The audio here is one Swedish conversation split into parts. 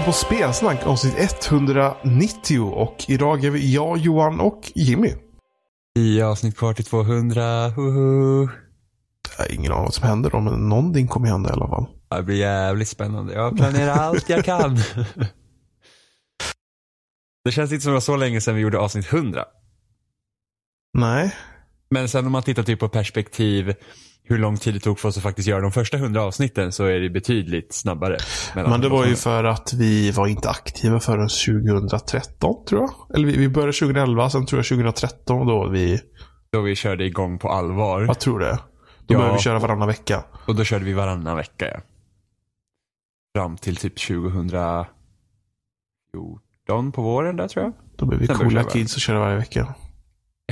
på Spelsnack avsnitt 190 och idag är vi jag, Johan och Jimmy. I avsnitt kvar till 200. Hoho. Jag har ingen aning vad som händer då, men någonting kommer hända i alla fall. Det blir jävligt spännande. Jag planerar allt jag kan. Det känns inte som det var så länge sedan vi gjorde avsnitt 100. Nej, Men sen om man tittar typ på perspektiv hur lång tid det tog för oss att faktiskt göra de första 100 avsnitten så är det betydligt snabbare. men det var ju 100. för att vi var inte aktiva förrän 2013 tror jag. Eller vi, vi började 2011, sen tror jag 2013 då vi, Då vi körde igång på allvar. jag tror det. Då Ja. började vi köra varannan vecka. Och då körde vi varannan vecka ja. Fram till typ 2014 på våren där tror jag. Då blev vi Sen coola kids och körde varje vecka.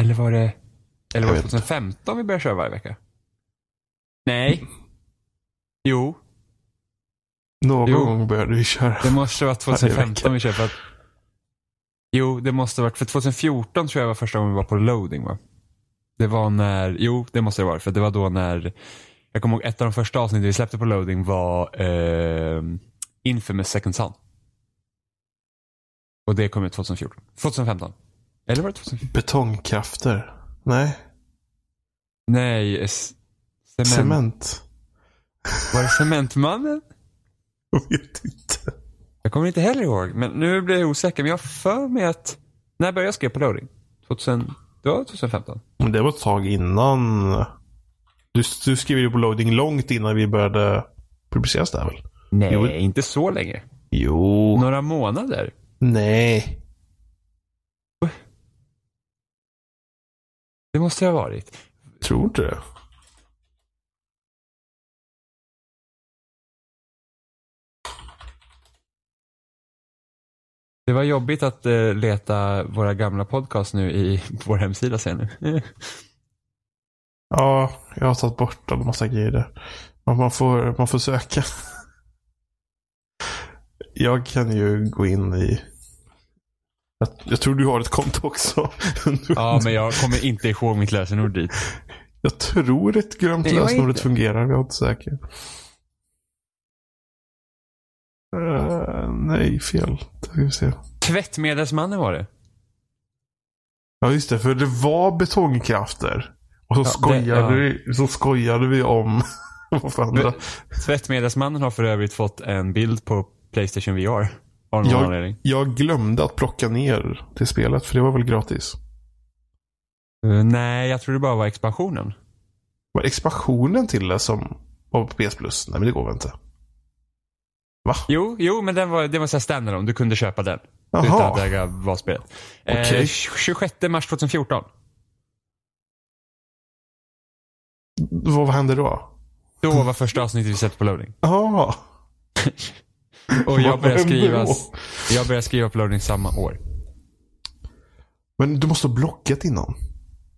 Eller var det, eller var det vet 2015 vi började köra varje vecka? Nej. Jo, Någon Jo. gång började vi köra. det måste vara Varje 2015 vi att Jo, det måste ha varit, för 2014 tror jag var första gången vi var på loading va? Det var när, jo det måste det vara för det var då när Jag kommer ihåg ett av de första avsnitten vi släppte på loading var eh, Infamous Second Son. Och det kom ut 2014. 2015. Eller var det 2014? Betongkrafter. Nej, Nej, cement. cement. Var det Cementmannen? Jag vet inte. Jag kommer inte heller ihåg, men nu blir jag osäker. Men jag för mig att... När började jag skriva på loading? 2000, det var 2015? Men det var ett tag innan. Du, du skrev ju på loading långt innan vi började publiceras där väl? Nej, Jo. inte så länge. Jo. Några månader. Nej. Det måste det ha varit. Tror inte det. Det var jobbigt att eh, leta våra gamla podcast nu i på vår hemsida sen nu. Ja, jag har tagit bort en massa grejer där. Man får, man får söka. Jag kan ju gå in i... Jag, jag tror du har ett konto också. ja, men jag kommer inte ihåg mitt lösenord dit. Jag tror ett lösenordet inte. fungerar. Jag är inte säker. Eh, nej, fel. Det ska vi se. Tvättmedelsmannen var det. Ja, just det. För det var betongkrafter. Och så, Ja, skojade, det- ja. vi, så skojade vi om... vad Tvättmedelsmannen har för övrigt fått en bild på Playstation VR. Av någon Jag- anledning. Jag glömde att plocka ner det spelet, för det var väl gratis. Eh, nej, jag tror det bara var expansionen. Var expansionen till det som var på PS Plus? Nej, men det går väl inte? Va? Jo, jo men den var, det var så standalone. Du kunde köpa den. Utan att Jaha. äga valspelet. Eh, Okej. 26 mars 2014. Vad hände då? Då var första avsnittet vi släppte på loading. Jaha. Och jag började skriva, jag började skriva på loading samma år. Men du måste ha blockat innan.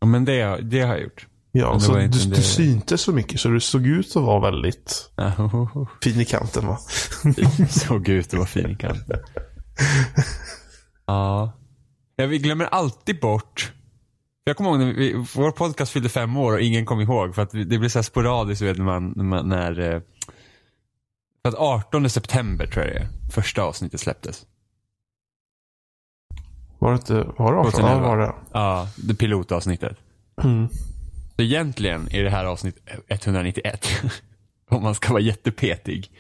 Ja, men det, det har jag gjort. Ja, så du, du syntes så mycket så du såg ut att vara väldigt fin i kanten va? Såg ut att vara fin i kanten. Ja. ja. Vi glömmer alltid bort. Jag kommer ihåg när vi, vår podcast fyllde fem år och ingen kom ihåg för att det blir så här sporadiskt vet, när man, när, man, när eh, för att 18 september tror jag det är, första avsnittet släpptes. Var det inte, var det 18? Ja, 2011. var det. Ja, det pilotavsnittet. Mm. Så egentligen är det här avsnitt 191. Om man ska vara jättepetig.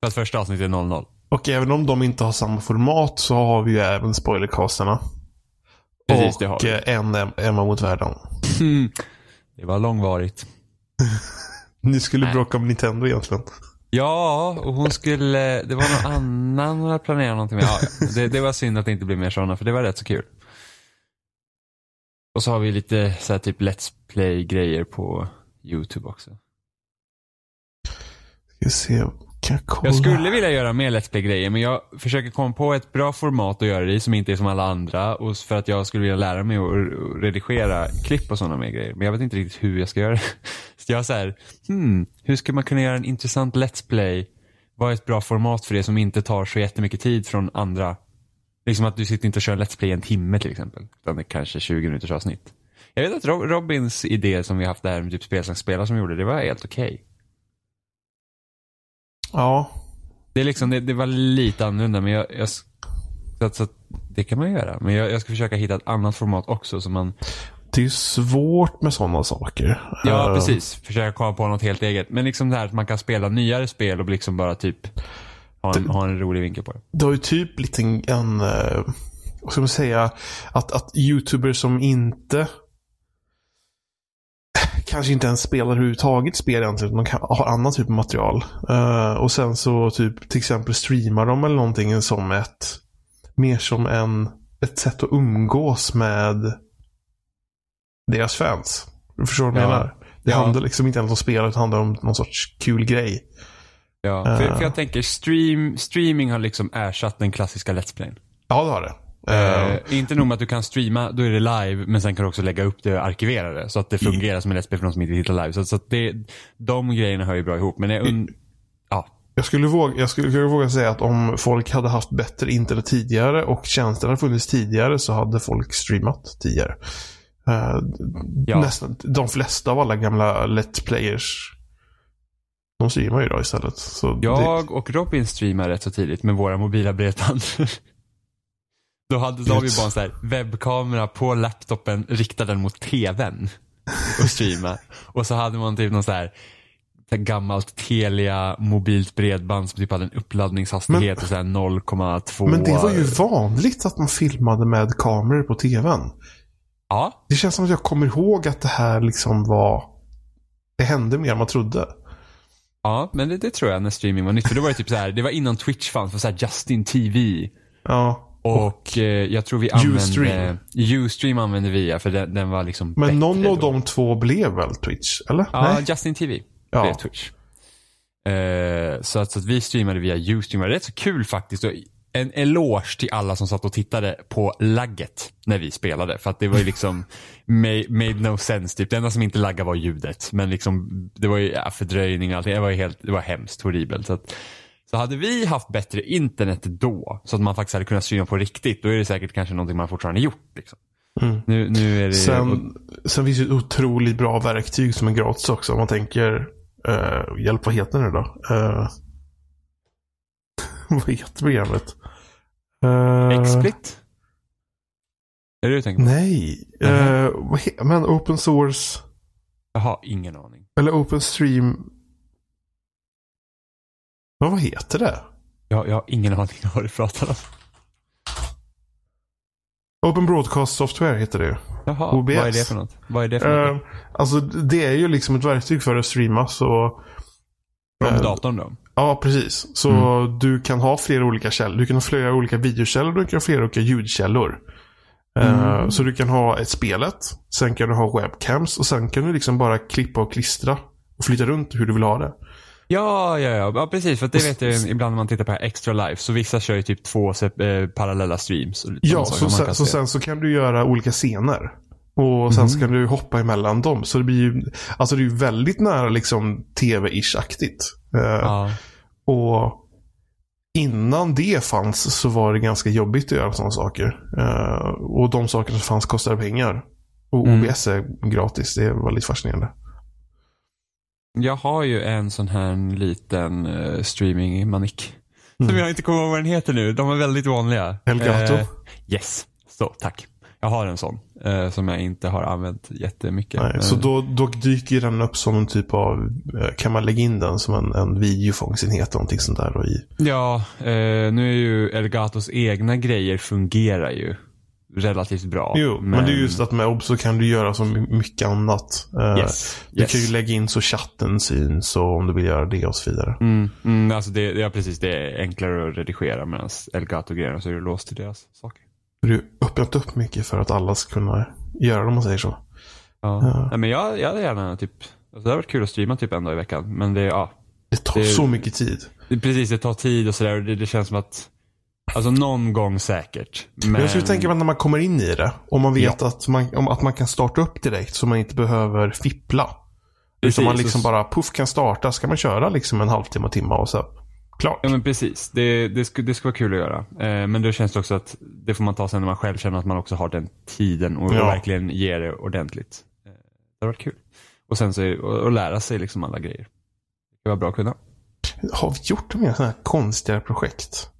För att första avsnittet är 00. Och även om de inte har samma format så har vi ju även spoilercasterna. Precis, och eh, en Em- Emma mot världen. Det var långvarigt. Ni skulle Nej. bråka om Nintendo egentligen. Ja, och hon skulle, det var någon annan hon hade planerat någonting med. Ja. det, det var synd att det inte blev mer sådana, för det var rätt så kul. Och så har vi lite så här typ Let's Play-grejer på YouTube också. Ska se. Kan jag kolla? Jag skulle vilja göra mer Let's Play-grejer, men jag försöker komma på ett bra format att göra det i som inte är som alla andra. Och för att jag skulle vilja lära mig att redigera klipp och sådana mer grejer. Men jag vet inte riktigt hur jag ska göra det. Så jag är så här, hmm, hur ska man kunna göra en intressant Let's Play? Vad är ett bra format för det som inte tar så jättemycket tid från andra? Liksom att du sitter inte och kör Let's Play en timme till exempel. Utan det är kanske 20 minuters avsnitt. Jag vet att Rob- Robins idé som vi haft där med typ spelsnack spela som gjorde, det var helt okej. Ja. Det, är liksom, det, det var lite annorlunda men jag, jag så, att, så det kan man göra. Men jag, jag ska försöka hitta ett annat format också som man Det är svårt med sådana saker. Ja, Eh, precis. Försöka komma på något helt eget. Men liksom det här att man kan spela nyare spel och liksom bara typ ha en, ha en rolig vinkel på det. Det har ju typ blivit en, en eh, vad ska man säga, att, att YouTubers som inte kanske inte ens spelar överhuvudtaget spel egentligen, de har annan typ av material. Eh, och sen så typ till exempel streamar de eller någonting som ett, mer som en, ett sätt att umgås med deras fans. Du förstår vad jag Ja. menar? Det Ja. handlar liksom inte ens om spel, det handlar om någon sorts kul grej. Ja, för, Eh. för jag tänker stream, streaming har liksom ersatt den klassiska Let's Playen. Ja, det har det. Eh, inte nog med att du kan streama, då är det live, men sen kan du också lägga upp det och arkivera det. Så att det fungerar som en Let's Play för de som inte tittar live. Så, så det, de grejerna hör ju bra ihop. Men jag und- ja, Jag skulle, våga, jag skulle jag våga säga att om folk hade haft bättre internet tidigare och tjänster hade funnits tidigare så hade folk streamat tidigare. Eh, Ja. nästan, de flesta av alla gamla Let's Players de streamar ju idag istället. Så det, jag och Robin streamar rätt så tidigt med våra mobila bredband. Då hade har vi bara en sån här webbkamera på laptopen, riktad den mot tvn och streama. Och så hade man typ någon så här så här gammalt Telia mobilt bredband som typ hade en uppladdningshastighet här 0,2. men det var ju vanligt att man filmade med kameror på tvn. Ja, Det känns som att jag kommer ihåg att det här liksom var... Det hände mer än man trodde. Ja men det, det tror jag när streaming var nytt. För då var det typ så här, det var innan Twitch fanns, för så Justin TV. Ja. Och eh, jag tror vi använde... Ustream. Ustream använde vi ja, för den, den var liksom Men någon av då. de två blev väl Twitch? Eller? Ja, Nej? Justin TV Ja. blev Twitch. Eh, så, att, så att vi streamade via Ustream. Det var rätt så kul faktiskt. Och en eloge till alla som satt och tittade på lagget när vi spelade. För att det var ju liksom made, made no sense. Typ. Det enda som inte laggade var ljudet. Men liksom, det var ju ja, fördröjning och allting. Det var, ju helt, det var hemskt horribelt. Så, att, så hade vi haft bättre internet då, så att man faktiskt hade kunnat streama på riktigt, då är det säkert kanske någonting man fortfarande gjort. Liksom. Mm. Nu, nu är det... Sen, sen finns det ett otroligt bra verktyg som är gratis också. Om man tänker, eh, hjälp vad heter det då? Eh, vad heter programmet? Uh, XSplit? Är det det du tänker på? Nej. Eh, vad he- men open source. Jag har ingen aning. Eller open stream. Ja, vad heter det? Jag, jag har ingen aning om vad du pratar om. Open Broadcast Software heter det ju. Jaha, OBS. vad är det för något? Vad är det för något? Eh, alltså det är ju liksom ett verktyg för att streama så. Från eh, datorn då? Ja, precis. Så Mm. du kan ha flera olika källor. Du kan ha flera olika videokällor och du kan ha flera olika ljudkällor. Eh, Mm. Så du kan ha ett spelet. Sen kan du ha webcams och sen kan du liksom bara klippa och klistra. Och flytta runt hur du vill ha det. Ja, ja, ja, ja, precis. För det vet jag ibland när man tittar på Extra Life. Så vissa kör ju typ två eh, parallella streams. Ja, så sen, så se. sen så kan du göra olika scener. Och sen Mhm. så kan du hoppa emellan dem. Så det blir ju, alltså det är ju väldigt nära liksom tv-ish-aktigt. Eh, Ja, Och innan det fanns så var det ganska jobbigt att göra sådana saker. Eh, och de sakerna som fanns kostade pengar. Och Mm. OBS är gratis. Det är väldigt fascinerande. jag har ju en sån här liten uh, streaming-manik. Som Mm. jag inte kommer ihåg vad den heter nu. De är väldigt vanliga. Elgato? Eh, yes, så tack. Jag har en sån. eh, som jag inte har använt jättemycket. Nej, så då, då dyker den upp som en typ av, eh, kan man lägga in den som en, en videofångsenhet eller någonting sånt där. Då i. Ja, eh, nu är ju Elgatos egna grejer fungerar ju relativt bra. Jo, men, det är just att med OBS så kan du göra så mycket annat. Eh, Yes, Du yes. kan ju lägga in så chatten syns och om du vill göra det och så vidare. Mm, mm, alltså det, ja, precis, det är enklare att redigera medan Elgato-grejerna så är det låst till deras saker. Öppnat upp mycket för att alla ska kunna göra det om man säger så. Ja. Ja. Nej, men jag, jag hade gärna typ, alltså det hade varit kul att streama typ en dag i veckan. Men det, ja, Det tar Det- så mycket tid. det, precis det tar tid och sådär det, det känns som att, alltså någon gång säkert. Men, jag skulle tänka mig när man kommer in i det och man vet att, man, om, att man kan starta upp direkt så man inte behöver fippla. Precis, Utan man liksom och- bara puff kan starta. Ska man köra liksom en halvtimme, timme och så klart. Ja men precis, det, det, skulle, det skulle vara kul att göra. Eh, men då känns det också att det får man ta sen när man själv känner att man också har den tiden och, Ja. och verkligen ger det ordentligt. Eh, det har varit kul. Och sen så är, och, och lära sig liksom alla grejer. Det var bra att kunna. Har vi gjort mer sådana här konstiga projekt?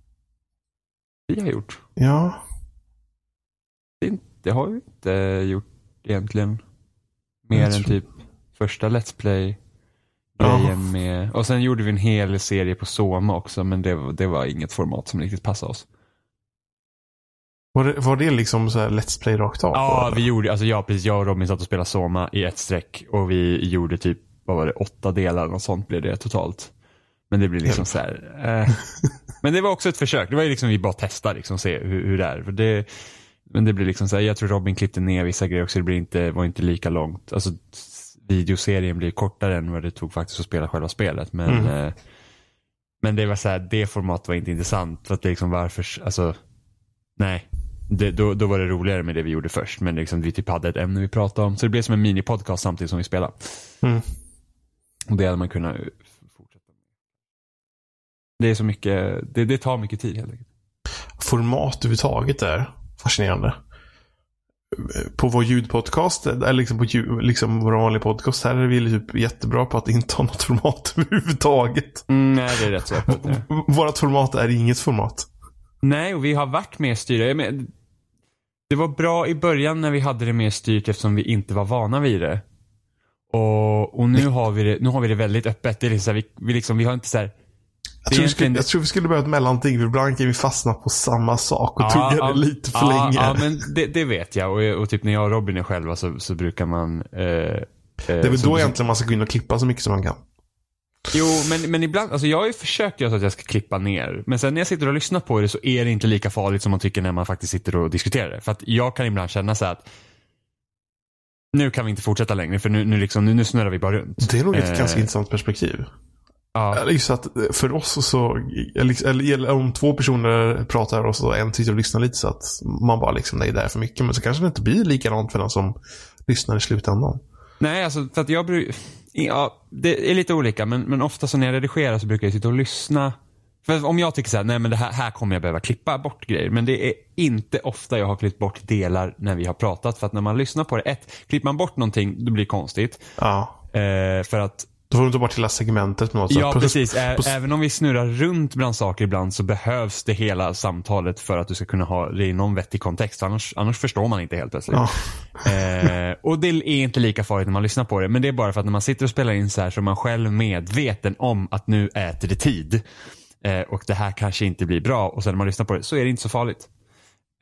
Vi har gjort. Ja. Det, det har vi inte gjort egentligen. Mer än typ första Let's Play. Grejen med, och sen gjorde vi en hel serie på Soma också men det, var- det var inget format som riktigt passade oss. Var det, var det liksom så här Let's Play rakt av? Ja, eller? vi gjorde, alltså jag, precis, jag och Robin satt och spelade Soma i ett streck och vi gjorde typ, vad var det, åtta delar och sånt blev det totalt. Men det blir liksom så här, eh. Men det var också ett försök, det var ju liksom vi bara testade liksom, se hur, hur det är. För det, men det blir liksom så här, jag tror Robin klippte ner vissa grejer också, det blir inte, var inte lika långt. Alltså videoserien blir kortare än vad det tog faktiskt att spela själva spelet. Men, Mm. eh, men det var så här, det formatet var inte intressant. För att liksom varför, alltså, nej. Det, då, då var det roligare med det vi gjorde först. Men liksom, vi typ hade ett ämne vi pratade om. Så det blev som en minipodcast samtidigt som vi spelade. Mm. Och det hade man kunnat fortsätta med. Det är så mycket, det, det tar mycket tid helt enkelt. Format överhuvudtaget är fascinerande. På vår ljudpodcast, eller liksom på ljud, liksom vår vanliga podcast, här är vi typ jättebra på att inte ha något format överhuvudtaget. Mm, nej, det är rätt så öppet. nu. Vårat format är inget format. Nej, och vi har varit mer styrda. Det var bra i början när vi hade det mer styrt eftersom vi inte var vana vid det. Och, och nu, har vi det, nu har vi det väldigt öppet. Det är liksom, vi, vi, liksom, vi har inte så här, Jag tror, skulle, jag tror vi skulle behöva ett mellanting. För ibland kan vi fastna på samma sak och tugga det lite för ja, länge. Ja, men det, det vet jag. Och, och typ när jag och Robin är själva så, så brukar man... Eh, eh, det är väl då egentligen man ska gå in och klippa så mycket som man kan. Jo, men, men ibland, alltså jag har ju försökt göra så att jag ska klippa ner. Men sen när jag sitter och lyssnar på det så är det inte lika farligt som man tycker när man faktiskt sitter och diskuterar det. För att jag kan ibland känna så att nu kan vi inte fortsätta längre för nu, nu, liksom, nu, nu snurrar vi bara runt. Det är nog ett Eh, ganska intressant perspektiv. Ja, just att för oss så, eller om två personer pratar och så en sitter och lyssnar lite så att man bara liksom, nej det är för mycket. Men så kanske det inte blir likadant för den som lyssnar i slutändan. Nej, alltså för att jag brukar... Ja, det är lite olika, men, men ofta så när jag redigerar så brukar jag sitta och lyssna. För om jag tycker så här, nej men det här, här kommer jag behöva klippa bort grejer. Men det är inte ofta jag har klippt bort delar när vi har pratat. För att när man lyssnar på det, ett, klipper man bort någonting, då blir det konstigt. Ja. Eh, för att, Då får du ta bort hela segmentet på något sätt. ja precis, Ä- även om vi snurrar runt bland saker ibland så behövs det hela samtalet för att du ska kunna ha det i någon vettig kontext. Annars, annars förstår man inte helt plötsligt. Ja. Eh, och det är inte lika farligt när man lyssnar på det. Men det är bara för att när man sitter och spelar in så här så är man själv medveten om att nu äter det tid. Eh, och det här kanske inte blir bra. Och sen när man lyssnar på det så är det inte så farligt.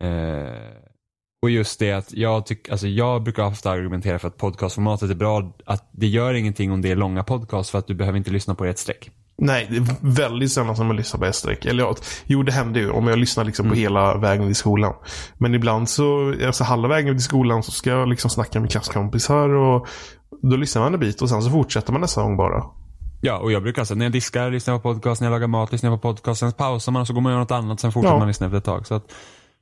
Eh, och just det att jag, tyck, alltså jag brukar ofta argumentera för att podcastformatet är bra. Att det gör ingenting om det är långa podcasts för att du behöver inte lyssna på ett streck. Nej, det är väldigt sällan som jag lyssnar på S-streck. Eller ja, jo, det händer ju om jag lyssnar liksom på hela vägen till skolan. Men ibland så, alltså halva vägen till skolan så ska jag liksom snacka med klasskompisar och då lyssnar man en bit och sen så fortsätter man nästa gång bara. Ja, och jag brukar alltså, när jag diskar, lyssnar på podcast, när jag lagar mat, lyssnar på podcast, sen pausar man och så går man och gör något annat, sen fortsätter Ja. man lyssna efter ett tag. Så att,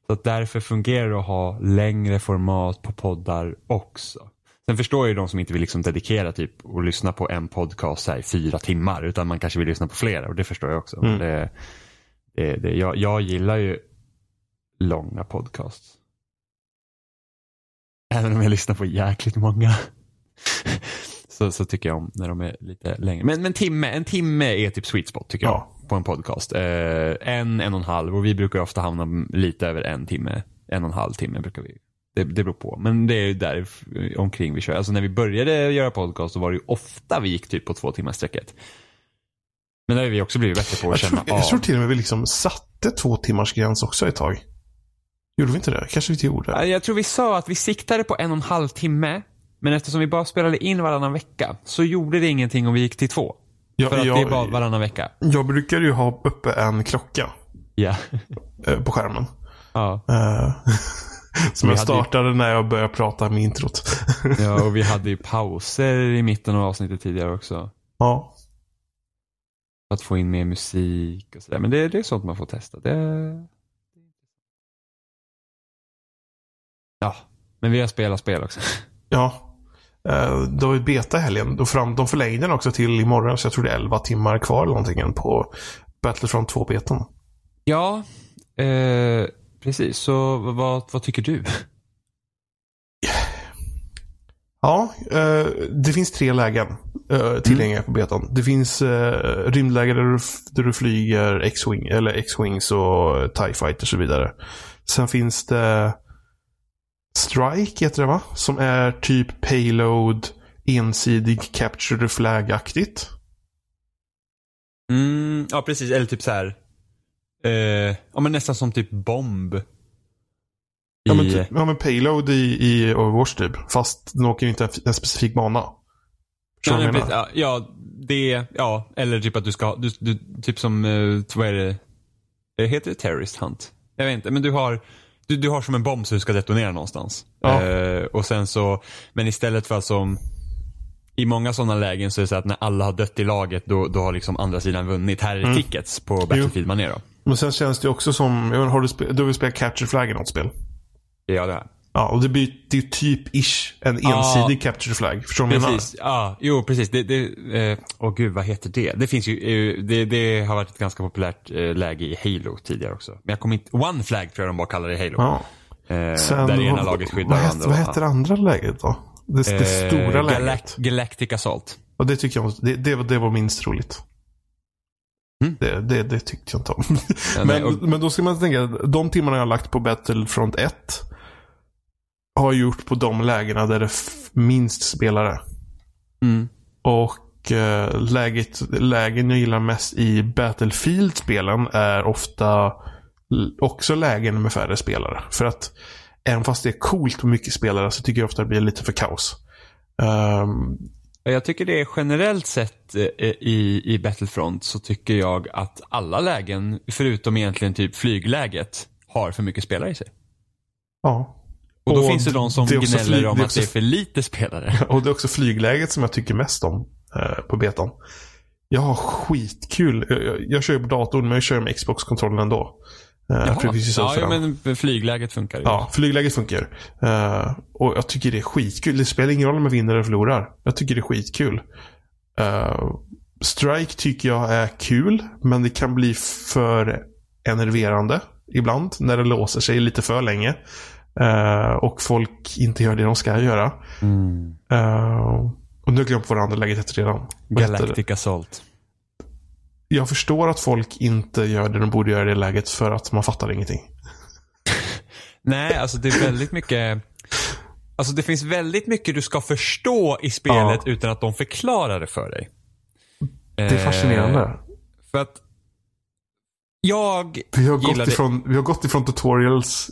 så att därför fungerar det att ha längre format på poddar också. Sen förstår jag ju de som inte vill liksom dedikera typ och lyssna på en podcast i fyra timmar, utan man kanske vill lyssna på flera och det förstår jag också. Mm. Det, det, det, jag, jag gillar ju långa podcasts. Även om jag lyssnar på jäkligt många. så, så tycker jag om när de är lite längre. Men, men timme, en timme är typ sweet spot tycker jag. Ja. På en podcast. Eh, en, en och en halv och vi brukar ofta hamna lite över en timme. En och en halv timme brukar vi. Det, det beror på. Men det är ju där omkring vi kör. Alltså när vi började göra podcast så var det ju ofta vi gick typ på två timmars sträcket. Men där har vi också blivit bättre på att Jag känna tror, av. jag tror till och med vi liksom satte två timmars gräns också ett tag. Gjorde vi inte det? Kanske vi inte gjorde. Ja, Jag tror vi sa att vi siktade på en och en halv timme. Men eftersom vi bara spelade in varannan vecka så gjorde det ingenting om vi gick till två. Ja, För att jag, det är bara varannan vecka. jag brukar ju ha uppe en klocka Ja. eh, på skärmen. ja. Eh, som jag hade ju- startade när jag började prata med introt. Ja, och vi hade ju pauser i mitten av avsnittet tidigare också. ja. Att få in mer musik och sådär. Men det, det är sånt man får testa. Det... Ja, men vi har spelat spel också. Ja. Uh, det var ju beta helgen. Då fram, de förlängde den också till imorgon. Så jag tror det är 11 timmar kvar eller någonting på Battlefront 2-betan. Ja, eh, precis. Så vad, vad tycker du? Ja, eh, det finns tre lägen eh, tillgängliga på betan. Det finns eh, rymdläger där du, där du flyger X-Wing, eller X-Wings och TIE Fighters och så vidare. Sen finns det Strike, heter det va? Som är typ payload, ensidig capture the flag-aktigt. Mm, ja, precis. Eller typ så här. Eh, ja, men nästan som typ bomb. Ja, men, typ, ja, men payload i, i Overwatch typ. Fast den åker inte en, en specifik bana. Ja, nej, precis. ja, ja, det, ja, eller typ att du ska, du, du, typ som, eh, vad är det, Eh, heter det terrorist hunt? Jag vet inte, men du har, du, du har som en bomb som du ska detonera någonstans. Ja. Eh, och sen så, men istället för att som, i många sådana lägen så är det så att när alla har dött i laget då, då har liksom andra sidan vunnit. Här är det Mm. tickets på Battlefield man är då. Men sen känns det också som, jag inte, har du, du har väl spelat Capture Flag i något spel? Ja, det är. Ja, och det blir ju typ-ish en ensidig Capture Flag. Förstår du vad jag menar? Ja, jo precis. Det, det, eh, åh gud vad heter det? Det finns ju, eh, det, det har varit ett ganska populärt eh, läge i Halo tidigare också. Men jag kommer inte, One Flag tror jag de bara kallar det i Halo. Ja. Eh, Sen, där ena laget skyddar vad, andra. vad heter det andra läget då? Det, det Eh, stora läget. Galact- Galactic Assault. Och det tycker jag det, det, var- det var minst roligt. Mm. Det, det, det tyckte jag inte om. Ja, men, och- men då ska man tänka, de timmarna jag har lagt på Battlefront 1 har gjort på de lägena där det är minst spelare. Mm. Och eh, läget, lägen jag gillar mest i Battlefield-spelen är ofta också lägen med färre spelare. För att även fast det är coolt med mycket spelare så tycker jag ofta det blir lite för kaos. Ehm, Jag tycker det är generellt sett eh, i, i Battlefront så tycker jag att alla lägen, förutom egentligen typ flygläget, har för mycket spelare i sig. ja. Och då Och finns det de som det gnäller flyg- om det att det är för lite spelare. Och det är också flygläget som jag tycker mest om eh, på betan. Jag har skitkul. Jag, jag, jag kör ju på datorn men jag kör med Xbox-kontrollen ändå. Eh, så ja, ja, men flygläget funkar ju. Ja, flygläget funkar. Eh, och jag tycker det är skitkul. Det spelar ingen roll om jag vinner eller förlorar. Jag tycker det är skitkul. Eh, Strike tycker jag är kul, men det kan bli för enerverande ibland när det låser sig lite för länge. Eh, och folk inte gör det de ska göra. Mm. Eh, och nu har jag glömt vad det andra läget heter redan. Galactic Assault. Jag förstår att folk inte gör det de borde göra i det läget för att man fattar ingenting. Nej, alltså det är väldigt mycket Alltså det finns väldigt mycket du ska förstå i spelet Ja. utan att de förklarar det för dig. Det är fascinerande. Eh, för att jag Vi har, gått gillade- ifrån, vi har gått ifrån tutorials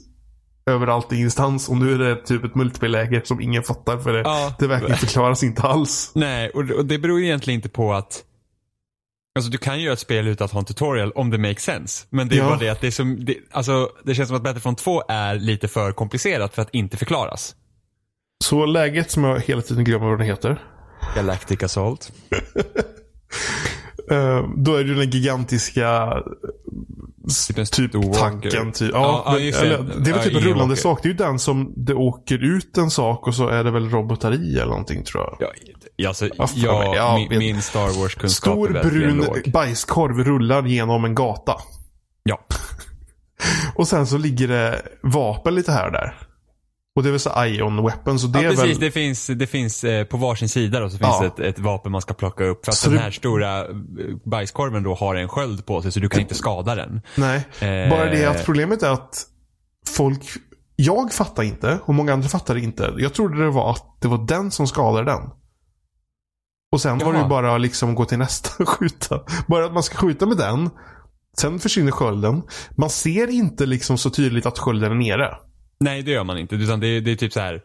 överallt i instans och nu är det typ ett multiplayer-läge som ingen fattar för det, Ja. det verkligen förklaras inte alls. Nej, och, och det beror egentligen inte på att Alltså du kan ju göra ett spel utan att ha en tutorial om det makes sense. Men det är Ja. bara det att det är som, det, alltså det känns som att Battlefront 2 är lite för komplicerat för att inte förklaras. Så läget som jag hela tiden glömmer vad det heter. Galactic Assault. eh, då är det den gigantiska Typ typ tanken. Typ. Ja, Ja, ja, men, det. eller, det är väl Ja, typ en rullande walker. sak. Det är ju den som det åker ut en sak och så är det väl robotar i eller någonting tror jag. Ja, alltså, Ja, ja, ja, min, min Star Wars-kunskap Stor är brun låg. bajskorv rullar genom en gata. Ja. Och sen så ligger det vapen lite här och där. Och det är väl så Ion Weapons. Och det ja, är precis. väl... Det finns, det finns eh, på varsin sida då, så finns Ja. ett, ett vapen man ska plocka upp. För att Så den här stora eh, bajskorven då har en sköld på sig så du kan inte skada den. Nej. Eh, Bara det att problemet är att folk... Jag fattar inte och många andra fattar inte. Jag trodde det var att det var den som skadade den. Och sen var det ju Jaha. bara liksom gå till nästa och skjuta. Bara att man ska skjuta med den. Sen försvinner skölden. Man ser inte liksom så tydligt att skölden är nere. Nej, det gör man inte. Utan det, är- det är typ så här.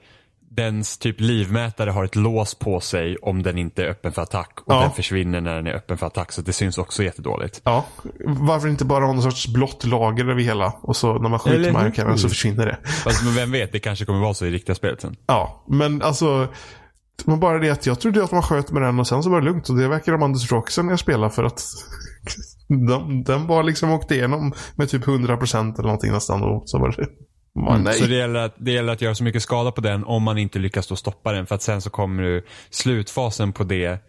Dens typ livmätare har ett lås på sig om den inte är öppen för attack. Och Ja. den försvinner när den är öppen för attack. Så det syns också jättedåligt. Ja. Varför inte bara ha någon sorts blått lager över hela och så när man skjuter Eller hur? marken så försvinner det. Fast, men vem vet, det kanske kommer vara så i riktiga spelet sen. Ja, men alltså. Men bara det att jag trodde att man sköt med den och sen så var det lugnt. Och det verkar de andra Roxen jag spelar för att de, den bara liksom åkte igenom med typ 100% eller någonting nästan. Och så var det. Nej. Så det gäller, att, det gäller att göra så mycket skada på den om man inte lyckas då stoppa den. För att sen så kommer du slutfasen på det.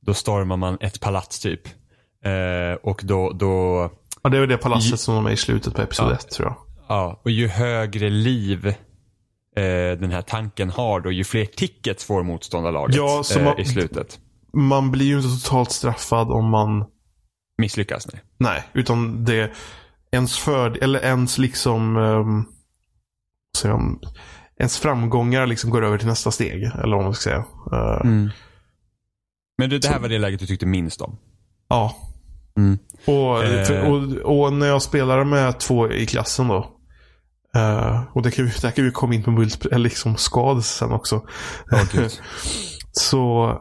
Då stormar man ett palats typ. Eh, och då, då, Ja, det är det palatset som de är i slutet på episod Ja. 1 tror jag. ja, och ju högre liv eh, den här tanken har då, ju fler tickets får motståndarlaget Ja, eh, man- i slutet. Man blir ju inte totalt straffad om man Misslyckas, nej. Nej, utan det ens för eller ens liksom um, säger man, ens framgångar liksom går över till nästa steg. Eller vad man ska säga. Eh, Men det, det här var det läget du tyckte minst om? Ja. Mm. Och, Eh. och, och när jag spelar med två i klassen då. eh, och det kan vi, där kan vi komma in på multi, eller liksom skad sen också. Ja. Så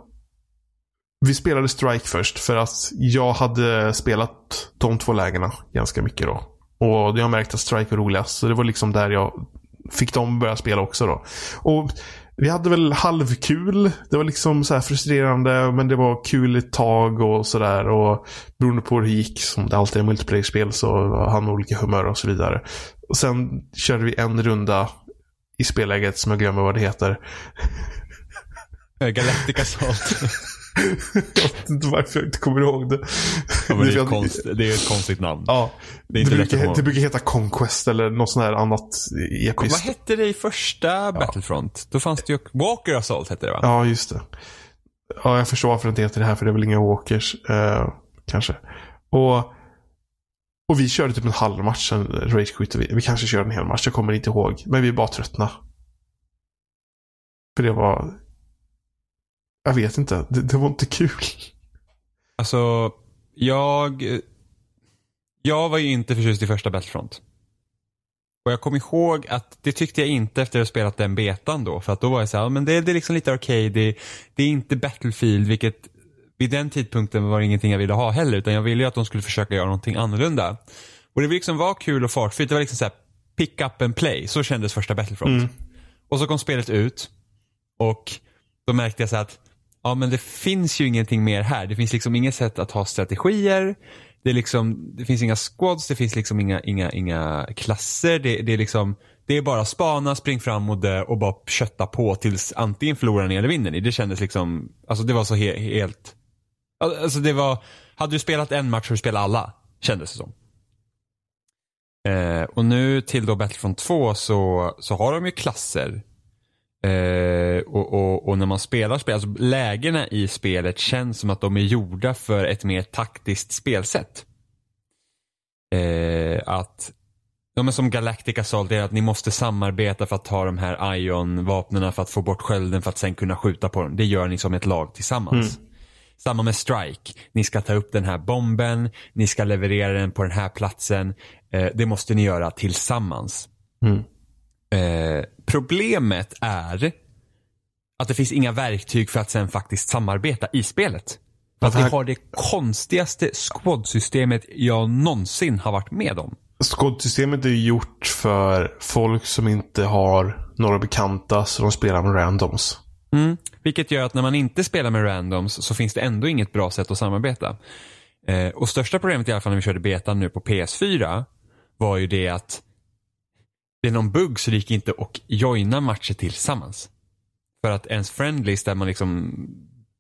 vi spelade Strike först för att jag hade spelat de två lägena ganska mycket då. Och jag märkte att Strike var roligast. Så det var liksom där jag fick dem börja spela också då. Och vi hade väl halvkul. Det var liksom så här frustrerande men det var kul ett tag och sådär. Och beroende på hur det gick, som det alltid är i multiplayer-spel, så hade man olika humör och så vidare. Och sen körde vi en runda i spelläget som jag glömmer vad det heter. Eh, Galactic Assault. jag vet inte varför jag inte kommer ihåg det. ja, det, är ett konst, det är ett konstigt namn. Ja, Det det, brukar, det brukar heta Conquest eller något sånt här annat Vad episkt. hette det i första Battlefront? Då fanns det ju Walker Assault hette det va? Ja, just det. Ja, jag förstår varför det inte heter det här för det är väl inga walkers. Eh, kanske. Och, och vi körde typ en halv match, sen ragequittade vi. Vi kanske körde en hel match, jag kommer inte ihåg. Men vi bara tröttna. För det var... Jag vet inte, det, det var inte kul. Alltså, jag... Jag var ju inte förtjust i första Battlefront. Och jag kom ihåg att det tyckte jag inte efter att ha spelat den betan då. För att då var jag så här, men det, det är liksom lite arcade. Det, det är inte Battlefield, vilket vid den tidpunkten var det ingenting jag ville ha heller. Utan jag ville ju att de skulle försöka göra någonting annorlunda. Och det liksom var kul och fartfyllt. Det var liksom så här, pick up and play. Så kändes första Battlefront. Mm. Och så kom spelet ut. Och då märkte jag så att ja men det finns ju ingenting mer här. Det finns liksom inget sätt att ha strategier. Det, är liksom, det finns inga squads, det finns liksom inga, inga, inga klasser. Det, det, är liksom, det är bara spana, spring fram och dö och bara kötta på tills antingen förlorar ni eller vinner ni. Det kändes liksom, alltså det var så he, helt, alltså det var, hade du spelat en match så du spelat alla, kändes det som. Eh, och nu till då Battlefront 2 så, så har de ju klasser. Eh, och, och, och när man spelar spel, alltså lägena i spelet känns som att de är gjorda för ett mer taktiskt spelsätt. Eh, att de är som Galactic Assault, är att ni måste samarbeta för att ta de här Ion-vapnen för att få bort skölden för att sen kunna skjuta på dem. Det gör ni som ett lag tillsammans. Samma med Strike. Ni ska ta upp den här bomben, ni ska leverera den på den här platsen. Eh, det måste ni göra tillsammans. Mm. Eh, problemet är att det finns inga verktyg för att sen faktiskt samarbeta i spelet. För att vi har det konstigaste squad-systemet jag någonsin har varit med om. Squad-systemet är gjort för folk som inte har några bekanta så de spelar med randoms. Mm. Vilket gör att när man inte spelar med randoms så finns det ändå inget bra sätt att samarbeta. Eh, och största problemet i alla fall när vi körde betan nu på PS4 var ju det att det är någon bugg så det gick inte att joina matcher tillsammans. För att ens friendlies där man liksom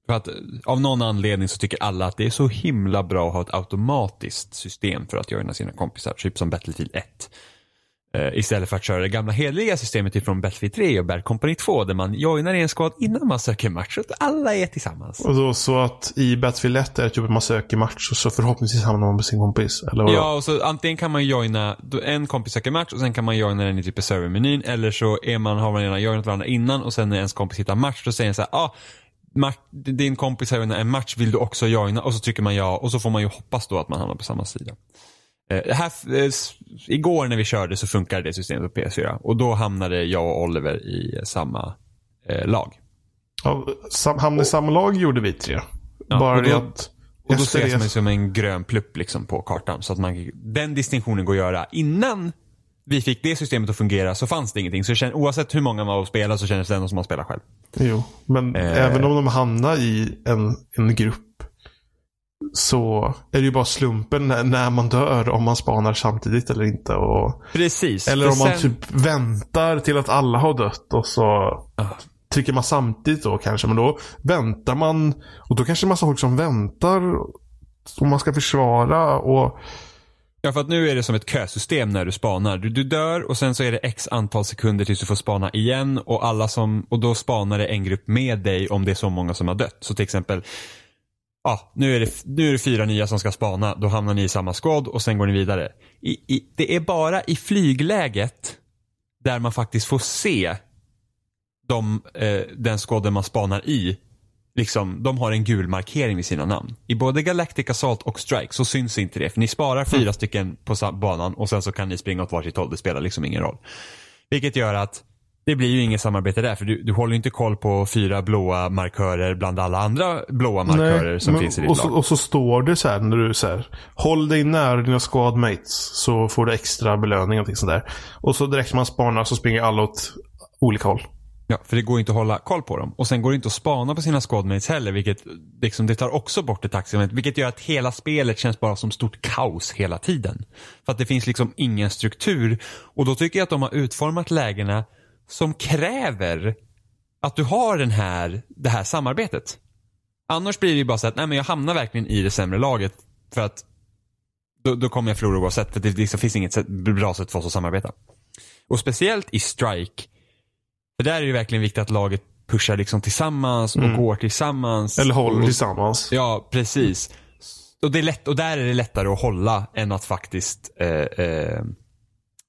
för att av någon anledning så tycker alla att det är så himla bra att ha ett automatiskt system för att joina sina kompisar, typ som Battlefield 1. Eh, istället för att köra det gamla hederliga systemet ifrån Battlefield 3 och Bad Company 2 där man joinar i en squad innan man söker match så att alla är tillsammans. Och då så att i Battlefield 1 är det typ att man söker match och så förhoppningsvis hamnar man med sin kompis. Eller vadå? Ja, och så antingen kan man joina, en kompis söker match och sen kan man joina den i typ servermenyn eller så är man, har man redan joinat varandra innan och sen när ens kompis hittar match då säger den så här, ah, match, din kompis har en match, vill du också joina? Och så trycker man ja och så får man ju hoppas då att man hamnar på samma sida. Eh, här, eh, igår när vi körde så funkade det systemet på PS4 och då hamnade jag och Oliver i samma eh, lag. Ja, sam, hamna i samma lag gjorde vi tre. Ja, Bara och då- att... Och då ses det- man som en grön plupp liksom på kartan. Så att man, den distinktionen går att göra. Innan vi fick det systemet att fungera så fanns det ingenting. Så känd, oavsett hur många man var och spelade så kändes det ändå som man spelar själv. Jo, men Eh. även om de hamnar i en, en grupp så är det ju bara slumpen när, när man dör om man spanar samtidigt eller inte. Och, Precis. eller om man sen- typ väntar till att alla har dött och så trycker man samtidigt då kanske. Men då väntar man och då kanske det är massa folk som väntar om man ska försvara. och Ja, för att nu är det som ett kösystem när du spanar. Du, du dör och sen så är det x antal sekunder tills du får spana igen och alla som, och då spanar det en grupp med dig om det är så många som har dött. Så till exempel, ja, nu är det, nu är det fyra nya som ska spana, då hamnar ni i samma squad och sen går ni vidare. I, i, det är bara i flygläget där man faktiskt får se de, eh, den squaden man spanar i liksom, de har en gul markering vid sina namn. I både Galactic Assault och Strike så syns inte det. För ni sparar fyra mm. stycken på banan och sen så kan ni springa åt varsitt håll. Det spelar liksom ingen roll. Vilket gör att det blir ju inget samarbete där för du, du håller inte koll på fyra blåa markörer bland alla andra blåa markörer Nej, som men, finns i ditt och så, lag. Och så står det så här när du säger Håll dig nära dina squadmates så får du extra belöning och sånt där. Och så direkt man spanar så springer alla åt olika håll. Ja, för det går inte att hålla koll på dem. Och sen går det inte att spana på sina squadmates heller, vilket liksom, det tar också bort ett taximoment. Vilket gör att hela spelet känns bara som stort kaos hela tiden. För att det finns liksom ingen struktur. Och då tycker jag att de har utformat lägena som kräver att du har den här, det här samarbetet. Annars blir det ju bara så att, nej men jag hamnar verkligen i det sämre laget. För att då, då kommer jag förlora oavsett. För det liksom finns inget sätt, bra sätt för oss att samarbeta. Och speciellt i Strike för där är det verkligen viktigt att laget pushar liksom tillsammans och mm. går tillsammans. Eller håller och, tillsammans. Ja, precis. Och, det är lätt, och där är det lättare att hålla än att faktiskt eh, eh,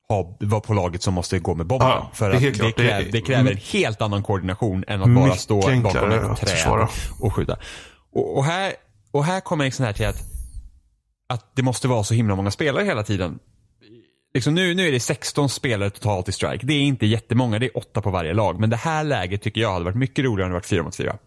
ha, vara på laget som måste gå med bomben. Ja, för att det, det, kräver, det kräver en helt annan koordination än att bara stå bakom ett träd och skjuta. Och, och, här, och här kommer sån här till att, att det måste vara så himla många spelare hela tiden. Liksom nu, nu är det 16 spelare totalt i strike. Det är inte jättemånga, det är åtta på varje lag. Men det här läget tycker jag hade varit mycket roligare om det varit fyra mot fyra.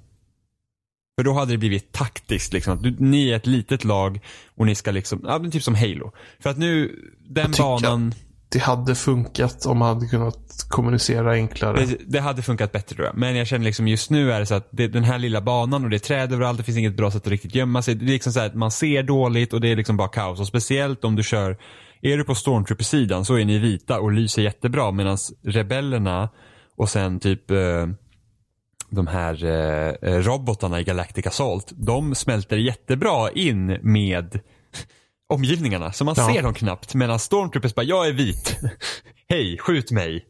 För då hade det blivit taktiskt. Liksom, att du, ni är ett litet lag och ni ska liksom, ja men typ som Halo. För att nu, den banan. Det hade funkat om man hade kunnat kommunicera enklare. Det, det, hade funkat bättre tror jag. Men jag känner liksom just nu är det så att det, den här lilla banan och det är träd överallt. Det finns inget bra sätt att riktigt gömma sig. Det är liksom så att man ser dåligt och det är liksom bara kaos. Och speciellt om du kör är du på Stormtrooper-sidan så är ni vita och lyser jättebra medan rebellerna och sen typ eh, de här eh, eh, robotarna i Galactic Assault, de smälter jättebra in med omgivningarna. Så man ja. ser dem knappt. Medan Stormtroopers bara, jag är vit. Hej, skjut mig.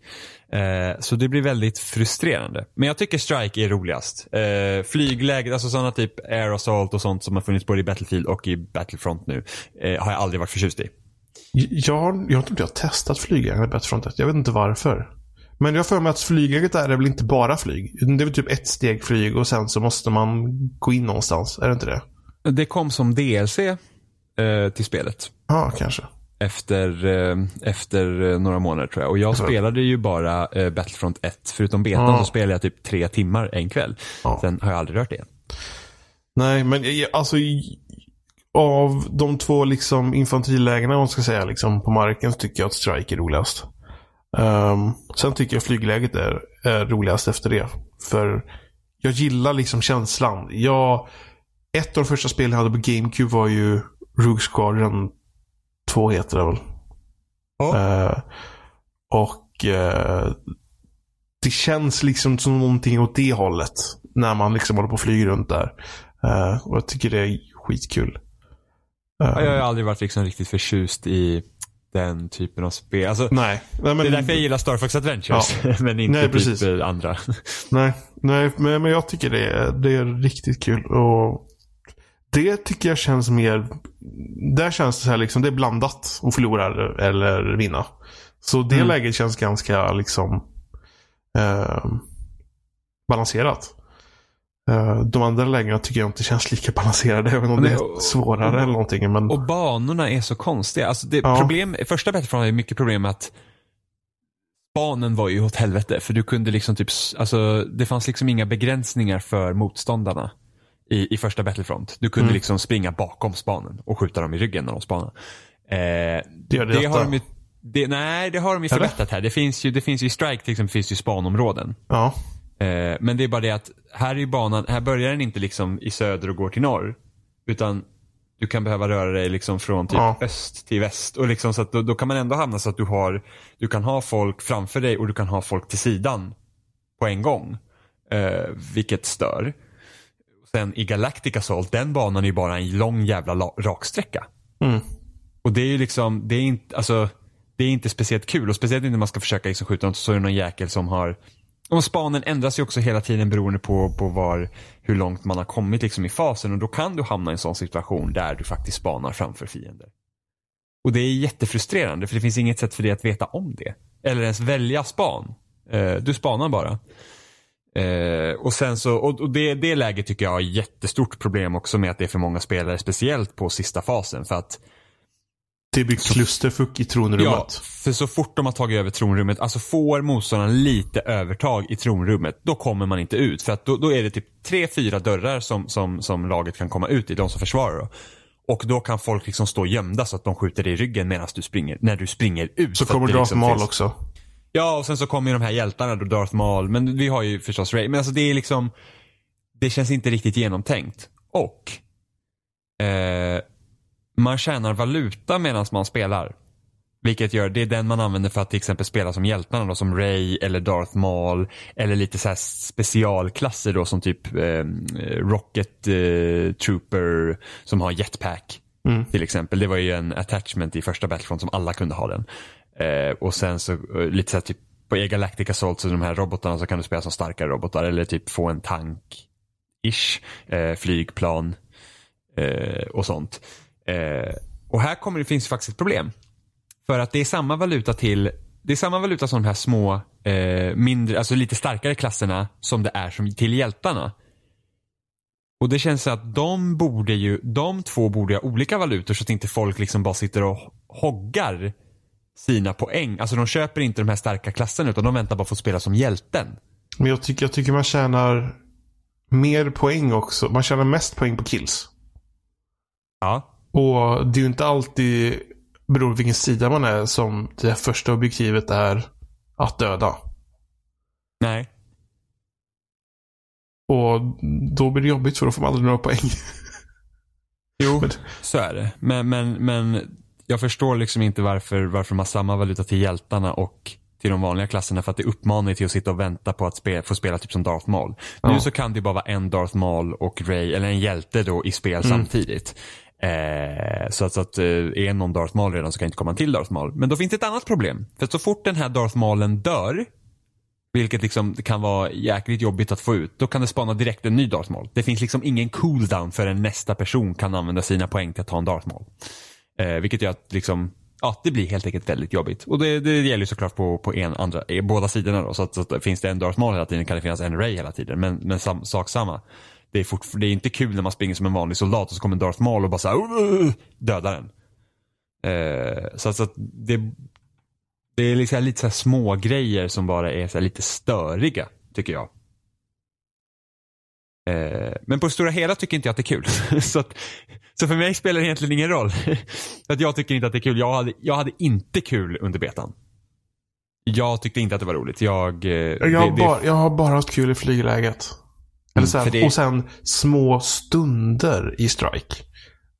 Eh, så det blir väldigt frustrerande. Men jag tycker Strike är roligast. Eh, flygläget, alltså sådana typ Air Assault och sånt som har funnits både i Battlefield och i Battlefront nu. Eh, har jag aldrig varit förtjust i. Jag, har, jag har inte testat flygläge i Battlefront 1. Jag vet inte varför. Men jag har för mig att flygläget är väl inte bara flyg. Det är väl typ ett steg flyg och sen så måste man gå in någonstans. Är det inte det? Det kom som DLC eh, till spelet. Ja, kanske. Efter, eh, efter eh, några månader tror jag. Och jag alltså. spelade ju bara eh, Battlefront 1. Förutom betan ja. så spelade jag typ tre timmar en kväll. Ja. Sen har jag aldrig rört det igen. Nej, men alltså av de två liksom infanterilägena om man ska säga liksom, på marken så tycker jag att Strike är roligast. Um, sen tycker jag flygläget är, är roligast efter det. För jag gillar liksom känslan. Jag, ett av de första spelen jag hade på GameCube var ju Rogue Squadron 2 heter det väl. Oh. Uh, och uh, det känns liksom som någonting åt det hållet. När man liksom håller på att flyga runt där. Uh, och jag tycker det är skitkul. Jag har aldrig varit liksom riktigt förtjust i den typen av spel. Alltså, nej, nej men, det är därför jag gillar Star Fox Adventures. Ja. men inte nej, precis. typ andra. nej, nej men, men jag tycker det är, det är riktigt kul. Och det tycker jag känns mer... Där känns det så här liksom, det är blandat att förlora eller vinna. Så det mm. läget känns ganska liksom eh, balanserat. Eh, de andra lägena tycker jag inte känns lika balanserade. Även om det är svårare och, eller någonting. Men... Och banorna är så konstiga. Alltså det, ja. problem, första Battlefront har mycket problem med att banen var ju åt helvete. För du kunde liksom typ, alltså det fanns liksom inga begränsningar för motståndarna. I, i första Battlefront. Du kunde mm. liksom springa bakom spanen och skjuta dem i ryggen när de spanade. Eh, det, det, det har de ju, det, nej, det har de ju förbättrat här. Det finns ju, det finns ju i Strike till exempel finns ju spanområden. Ja. Eh, men det är bara det att här är banan, här börjar den inte liksom i söder och går till norr. Utan du kan behöva röra dig liksom från typ ja. öst till väst. Och liksom så då, då, kan man ändå hamna så att du har, du kan ha folk framför dig och du kan ha folk till sidan på en gång. Eh, vilket stör. Sen i Galactic Assault, den banan är ju bara en lång jävla raksträcka. Mm. Och det är ju liksom, det är inte, alltså, det är inte speciellt kul och speciellt inte när man ska försöka liksom skjuta något så är det någon jäkel som har och spanen ändras ju också hela tiden beroende på, på var, hur långt man har kommit liksom i fasen och då kan du hamna i en sån situation där du faktiskt spanar framför fiender. Och det är jättefrustrerande för det finns inget sätt för dig att veta om det. Eller ens välja span. Eh, du spanar bara. Eh, och sen så, och, det, det läget tycker jag har jättestort problem också med att det är för många spelare, speciellt på sista fasen. För att det blir klusterfuck i tronrummet. Ja, för så fort de har tagit över tronrummet, alltså får motståndaren lite övertag i tronrummet, då kommer man inte ut. För att då, då är det typ tre, fyra dörrar som, som, som laget kan komma ut i, de som försvarar. Då. Och då kan folk liksom stå gömda så att de skjuter dig i ryggen medan du springer, när du springer ut. Så kommer Darth liksom Maul också. Ja, och sen så kommer ju de här hjältarna då, Darth Maul. Men vi har ju förstås Ray. Men alltså det är liksom, det känns inte riktigt genomtänkt. Och, eh, man tjänar valuta medan man spelar. Vilket gör, det är den man använder för att till exempel spela som hjältarna då, som Ray eller Darth Maul. Eller lite så specialklasser då som typ eh, Rocket eh, Trooper som har jetpack. Mm. Till exempel. Det var ju en attachment i första Battlefront som alla kunde ha den. Eh, och sen så eh, lite så här, typ på e Galactic Assault, så de här robotarna så kan du spela som starkare robotar eller typ få en tank-ish, eh, flygplan eh, och sånt. Eh, och här kommer det finns faktiskt ett problem. För att det är samma valuta till det är samma valuta som de här små, eh, mindre, alltså lite starkare klasserna som det är som till hjältarna. Och det känns så att de borde ju, de två borde ha olika valutor så att inte folk liksom bara sitter och hoggar sina poäng. Alltså de köper inte de här starka klasserna utan de väntar bara på att få spela som hjälten. Men jag tycker, jag tycker man tjänar mer poäng också. Man tjänar mest poäng på kills. Ja. Och det är ju inte alltid, beroende på vilken sida man är, som det första objektivet är att döda. Nej. Och då blir det jobbigt för då får man aldrig några poäng. Jo, men. så är det. Men, men, men jag förstår liksom inte varför, varför man har samma valuta till hjältarna och till de vanliga klasserna för att det uppmanar till att sitta och vänta på att spe, få spela typ som Darth Maul. Ja. Nu så kan det bara vara en Darth Maul och Ray, eller en hjälte då i spel mm. samtidigt. Eh, så att, så att eh, är någon Darth Maul redan så kan inte komma till Darth Maul. Men då finns det ett annat problem. För så fort den här Darth Maulen dör, vilket liksom kan vara jäkligt jobbigt att få ut, då kan det spana direkt en ny Darth Maul. Det finns liksom ingen cooldown för en nästa person kan använda sina poäng till att ta en Darth Maul. Eh, vilket gör att liksom, ja, det blir helt enkelt väldigt jobbigt. Och det, det gäller ju såklart på, på en, andra, eh, båda sidorna då. Så att, så att finns det en Darth Maul hela tiden kan det finnas en Ray hela tiden. Men, men sam, sak samma det är, fort, det är inte kul när man springer som en vanlig soldat och så kommer Darth Maul och bara såhär dödar den. Eh, så, så att det, det är liksom lite så små grejer som bara är så lite störiga, tycker jag. Eh, men på det stora hela tycker inte jag att det är kul. så, att, så för mig spelar det egentligen ingen roll. att jag tycker inte att det är kul. Jag hade, jag hade inte kul under betan. Jag tyckte inte att det var roligt. Jag, eh, jag, har, det, bara, jag har bara haft kul i flygläget. Eller så här, det... Och sen små stunder i strike.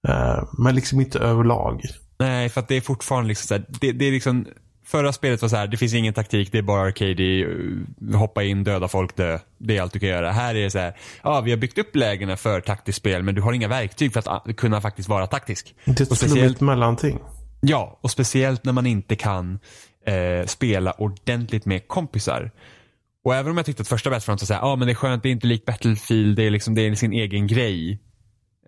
Uh, men liksom inte överlag. Nej, för att det är fortfarande liksom så här, det, det, är liksom Förra spelet var så här, det finns ingen taktik, det är bara arcade, hoppa in, döda folk, dö. Det är allt du kan göra. Här är det så här, ja vi har byggt upp lägena för taktiskt spel men du har inga verktyg för att kunna faktiskt vara taktisk. Det är ett flummigt mellanting. Ja, och speciellt när man inte kan eh, spela ordentligt med kompisar. Och även om jag tyckte att första Battlefront var såhär, ja ah, men det är skönt, det är inte likt Battlefield, det är liksom, det är sin egen grej.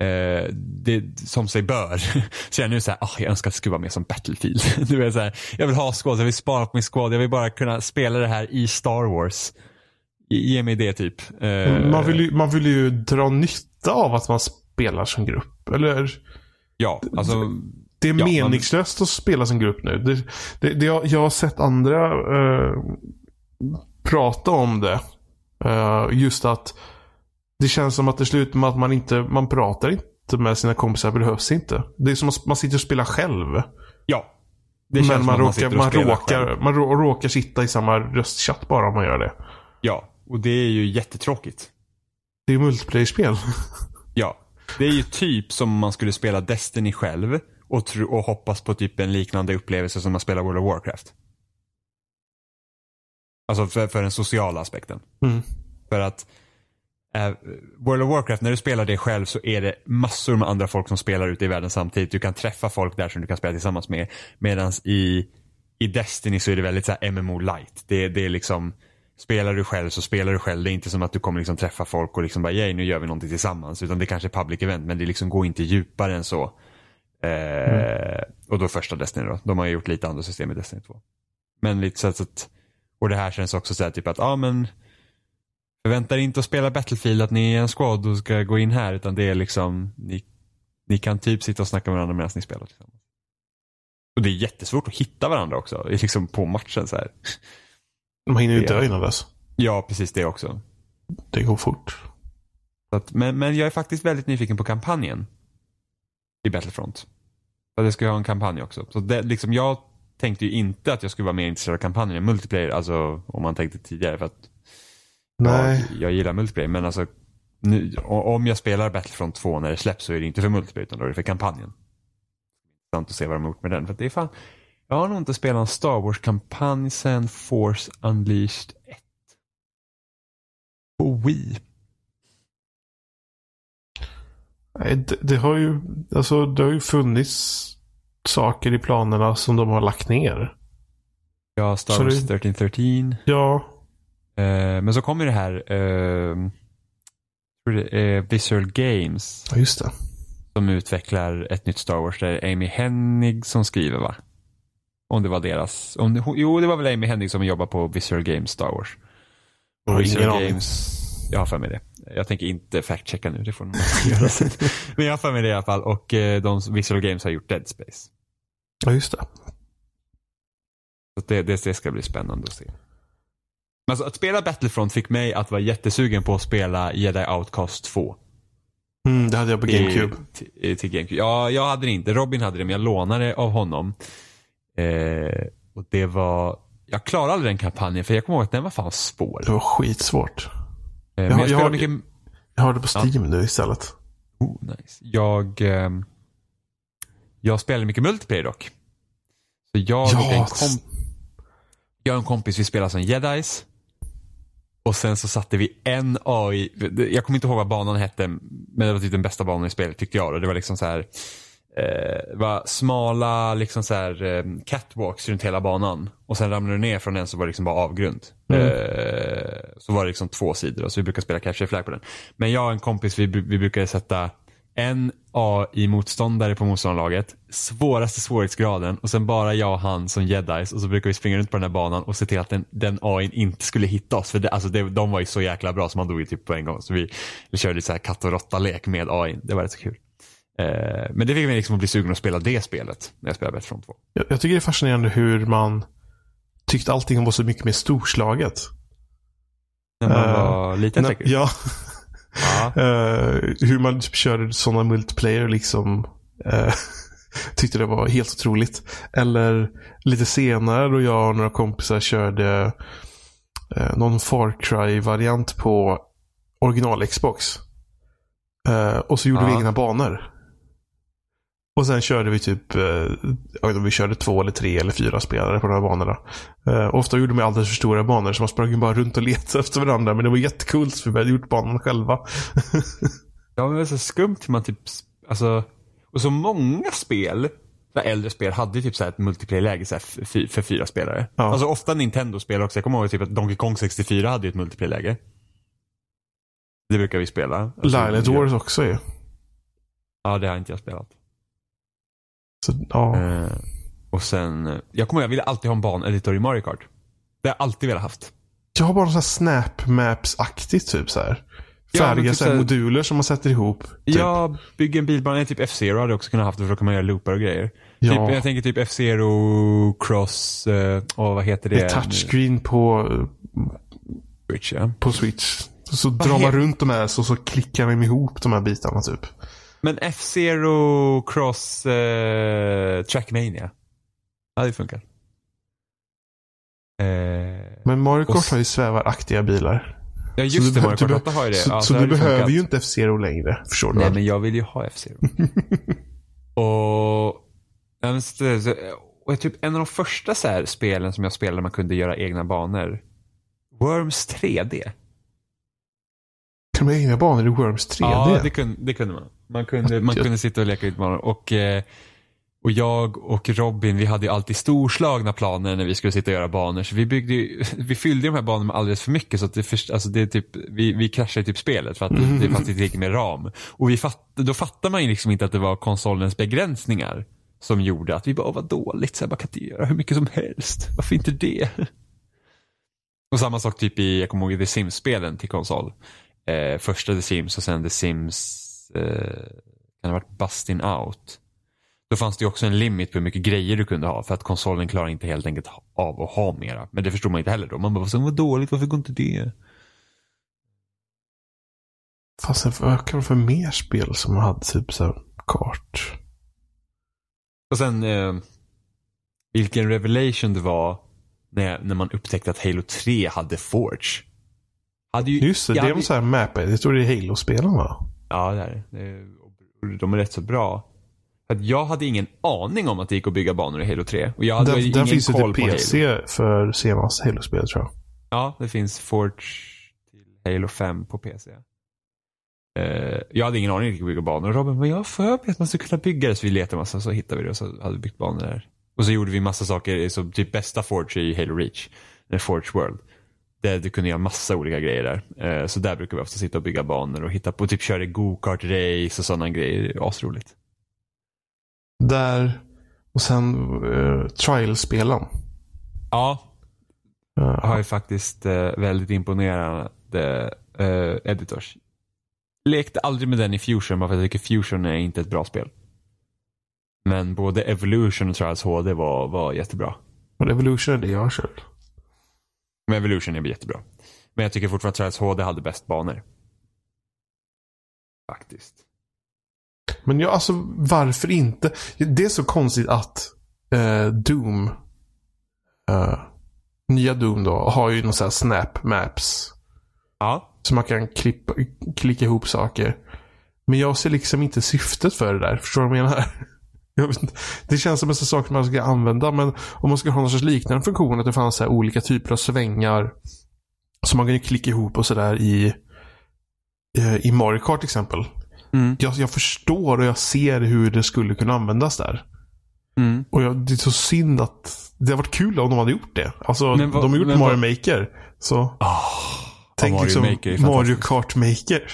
Eh, det, som sig bör. så jag nu såhär, oh, jag önskar att det skulle vara mer som Battlefield. nu är jag, så här, jag vill ha squad, jag vill spara på min squad, jag vill bara kunna spela det här i Star Wars. Ge mig det typ. Eh, man, vill ju, man vill ju dra nytta av att man spelar som grupp, eller? Ja, alltså. Det är ja, meningslöst man... att spela som grupp nu. Det, det, det jag, jag, har sett andra uh, prata om det. Uh, just att det känns som att det slutar med att man inte man pratar inte med sina kompisar. Det behövs inte. Det är som att man sitter och spelar själv. Ja. Det Men man, råkar, man, man, råkar, man råkar sitta i samma röstchatt bara om man gör det. Ja, och det är ju jättetråkigt. Det är ju multiplayer-spel. ja. Det är ju typ som om man skulle spela Destiny själv och, tro, och hoppas på typ en liknande upplevelse som att spela World of Warcraft. Alltså för, för den sociala aspekten. Mm. För att World of Warcraft, när du spelar det själv så är det massor med andra folk som spelar ute i världen samtidigt. Du kan träffa folk där som du kan spela tillsammans med. Medan i, i Destiny så är det väldigt så MMO light. Det, det är liksom, spelar du själv så spelar du själv. Det är inte som att du kommer liksom träffa folk och liksom bara, yay nu gör vi någonting tillsammans. Utan det kanske är public event men det liksom går inte djupare än så. Eh, mm. Och då första Destiny då. De har gjort lite andra system i Destiny 2. Men lite så att, och det här känns också så här typ att, ja men Förvänta er inte att spela Battlefield att ni är en squad och ska gå in här utan det är liksom ni, ni kan typ sitta och snacka med varandra medan ni spelar tillsammans. Och det är jättesvårt att hitta varandra också liksom på matchen så här. De hinner ju dö innan dess. Ja, precis det också. Det går fort. Att, men, men jag är faktiskt väldigt nyfiken på kampanjen. I Battlefront. För det ska ju ha en kampanj också. Så det, liksom, jag tänkte ju inte att jag skulle vara mer intresserad av kampanjen än multiplayer. Alltså om man tänkte tidigare. För att Nej. Jag, jag gillar multiplayer men alltså nu, om jag spelar Battlefront 2 när det släpps så är det inte för multiplayer utan då är det för kampanjen. Intressant att se vad de har gjort med den. För det är fan, jag har nog inte spelat en Star Wars-kampanj sen Force Unleashed 1. På Wii. Nej, det, det, har ju, alltså, det har ju funnits saker i planerna som de har lagt ner. Ja, Star Wars det, 1313. Ja, men så kommer det här eh, det Visual Games. Ja, just det. Som utvecklar ett nytt Star Wars. Det är Amy Hennig som skriver va? Om det var deras. Om det, jo, det var väl Amy Hennig som jobbar på Visual Games Star Wars. Och Visual Games. Jag har för mig det. Jag tänker inte fact-checka nu, det får de göra sen. Men jag har för mig det i alla fall. Och eh, de Visual Games har gjort Dead Space. Ja, just det. Så det, det, det ska bli spännande att se. Men alltså, att spela Battlefront fick mig att vara jättesugen på att spela Jedi Outcast 2. Mm, det hade jag på GameCube. Till, till GameCube. Ja, jag hade det inte. Robin hade det, men jag lånade av honom. Eh, och det var... Jag klarade aldrig den kampanjen, för jag kommer ihåg att den var fan svår. Det var skitsvårt. Eh, jag, jag, jag, har, mycket... jag har det på Steam ja. nu istället. Oh, nice. Jag... Eh, jag spelade mycket multiplayer dock. Så jag ja, och en komp... Jag och en kompis, vi spelade som jedis. Och sen så satte vi en AI, jag kommer inte ihåg vad banan hette, men det var typ den bästa banan i spelet tyckte jag. Och det var liksom så här, eh, var smala liksom så här, eh, catwalks runt hela banan. Och sen ramlade du ner från den så var det liksom bara avgrund. Mm. Eh, så var det liksom två sidor så vi brukar spela capture flag på den. Men jag och en kompis vi, vi brukade sätta en AI-motståndare på motståndarlaget, svåraste svårighetsgraden och sen bara jag och han som jedis och så brukar vi springa runt på den här banan och se till att den, den AI inte skulle hitta oss. För det, alltså det, de var ju så jäkla bra så man dog ju typ på en gång. Så vi, vi körde så här katt och råtta-lek med AI. Det var rätt så kul. Eh, men det fick mig liksom att bli sugen att spela det spelet när jag spelade Battlefront 2. Jag, jag tycker det är fascinerande hur man tyckte allting var så mycket mer storslaget. När man uh, var liten säkert? Ja. Uh, hur man typ körde sådana multiplayer liksom. Uh, tyckte det var helt otroligt. Eller lite senare då jag och några kompisar körde uh, någon Far Cry-variant på original Xbox. och så gjorde ja. vi egna banor. Och sen körde vi typ, eh, vi körde två eller tre eller fyra spelare på de här banorna. Eh, ofta gjorde de alldeles för stora banor så man sprang bara runt och letade efter varandra. Men det var jättekult för vi hade gjort banan själva. ja, men det var så skumt hur man typ, alltså, och så många spel, äldre spel hade typ så ett multiplayer-läge för, fyra spelare. Ja. Alltså ofta Nintendo-spel också. Jag kommer ihåg typ att Donkey Kong 64 hade ett multiplayer-läge. Det brukar vi spela. Alltså, Lilet Wars också ju. Ja, det har inte jag spelat. Så, ja. Eh, och sen, jag kommer jag ville alltid ha en baneditor i Mario Kart. Det har jag alltid velat haft. Jag har bara något Snap Maps-aktigt typ så här. Färdiga ja, typ här, moduler som man sätter ihop. Typ. Ja, bygga en bilbana. Typ F-Zero hade jag också kunnat haft för då kan man göra loopar och grejer. Ja. Typ, jag tänker typ F-Zero Cross, uh, oh, vad heter det? Det är touchscreen på Switch. Ja. På Switch. Så, så drar man runt de här så, så klickar de ihop de här bitarna typ. Men F-Zero Cross eh, Trackmania. Ja, det funkar. Eh, Men Mario Kart har ju svävaraktiga bilar. Ja just så det, Mario Kart 8 har ju det. Så, ja, så, så du behöver funkat. ju inte F-Zero längre. Förstår du? Nej, men jag vill ju ha F-Zero. och, och typ en av de första så spelen som jag spelade där man kunde göra egna banor. Worms 3D. till och med egna banor i Worms 3D. Ja, det kunde, det kunde man. Man kunde, man Vackert. kunde sitta och leka ut banor. Och, eh, och jag och Robin, vi hade ju alltid storslagna planer när vi skulle sitta och göra banor. Så vi, byggde, ju- vi fyllde de här banorna med alldeles för mycket. Så att det, först, alltså det är typ, vi, vi kraschade typ spelet för att det, det fanns inte tillräckligt med ram. Och vi fatt, då fattar man ju liksom inte att det var konsolens begränsningar som gjorde att vi bara, "Åh, vad dåligt, så här, man kan inte göra hur mycket som helst. Varför inte det? Och samma sak typ i, jag kommer ihåg The Sims-spelen till konsol. Eh, första The Sims och sen The Sims, kan det ha varit Bustin' Out. Då fanns det ju också en limit på hur mycket grejer du kunde ha för att konsolen klarar inte helt enkelt av att ha mera. Men det förstod man inte heller då. Man bara, "Så vad dåligt, varför går inte det? Kan det för mer spel som hade typ så här kart? Och sen eh, vilken revelation det var när, när man upptäckte att Halo 3 hade Forge. Hade ju, Just det, det hade- var så här map Jag tror det är Halo-spelen va? Ja, det är det. De är rätt så bra. Att jag hade ingen aning om att det gick att bygga banor i Halo 3. Och jag hade Den, ingen den finns ju till på PC Halo. för senaste Halo-spelet tror jag. Ja, det finns Forge till Halo 5 på PC. Eh, jag hade ingen aning om att gick att bygga banor. Robin, men jag har för mig att man skulle kunna bygga det. Så vi letade massa, så hittade vi det och så hade vi byggt banor där. Och så gjorde vi massa saker, som typ bästa Forge i Halo Reach. eh, Forge World. Där du kunde göra massa olika grejer där. Eh, så där brukar vi ofta sitta och bygga banor och hitta på, typ köra go-kart-race och sådana grejer. Asroligt. Där, och sen uh, Trial-spelen. Ja, Uh, har ju faktiskt eh, väldigt imponerande eh, editors. Lekte aldrig med den i Fusion bara för att jag tycker Fusion är inte ett bra spel. Men både Evolution och Trials HD var, var jättebra. och Revolution är det jag har kört. Men Evolution är jättebra. Men jag tycker fortfarande att Trials HD hade bäst banor. Faktiskt. Men ja, alltså varför inte? Det är så konstigt att eh, Doom, eh, nya Doom då, har ju någon sån här snap maps. Ja. Så man kan klippa, klicka ihop saker. Men jag ser liksom inte syftet för det där. Förstår du vad jag menar? Inte. Det känns som en sån sak man ska använda. Men om man ska ha någon sorts liknande funktion. Att det fanns så olika typer av svängar. Som man kan ju klicka ihop och sådär i, eh, i Mario Kart till exempel. Mm. Jag, jag förstår och jag ser hur det skulle kunna användas där. Mm. Och jag, det är så synd att det hade varit kul om de hade gjort det. Alltså, Men de har gjort men Mario Maker. Så Oh, tänk Mario liksom Maker Mario. Kart Maker.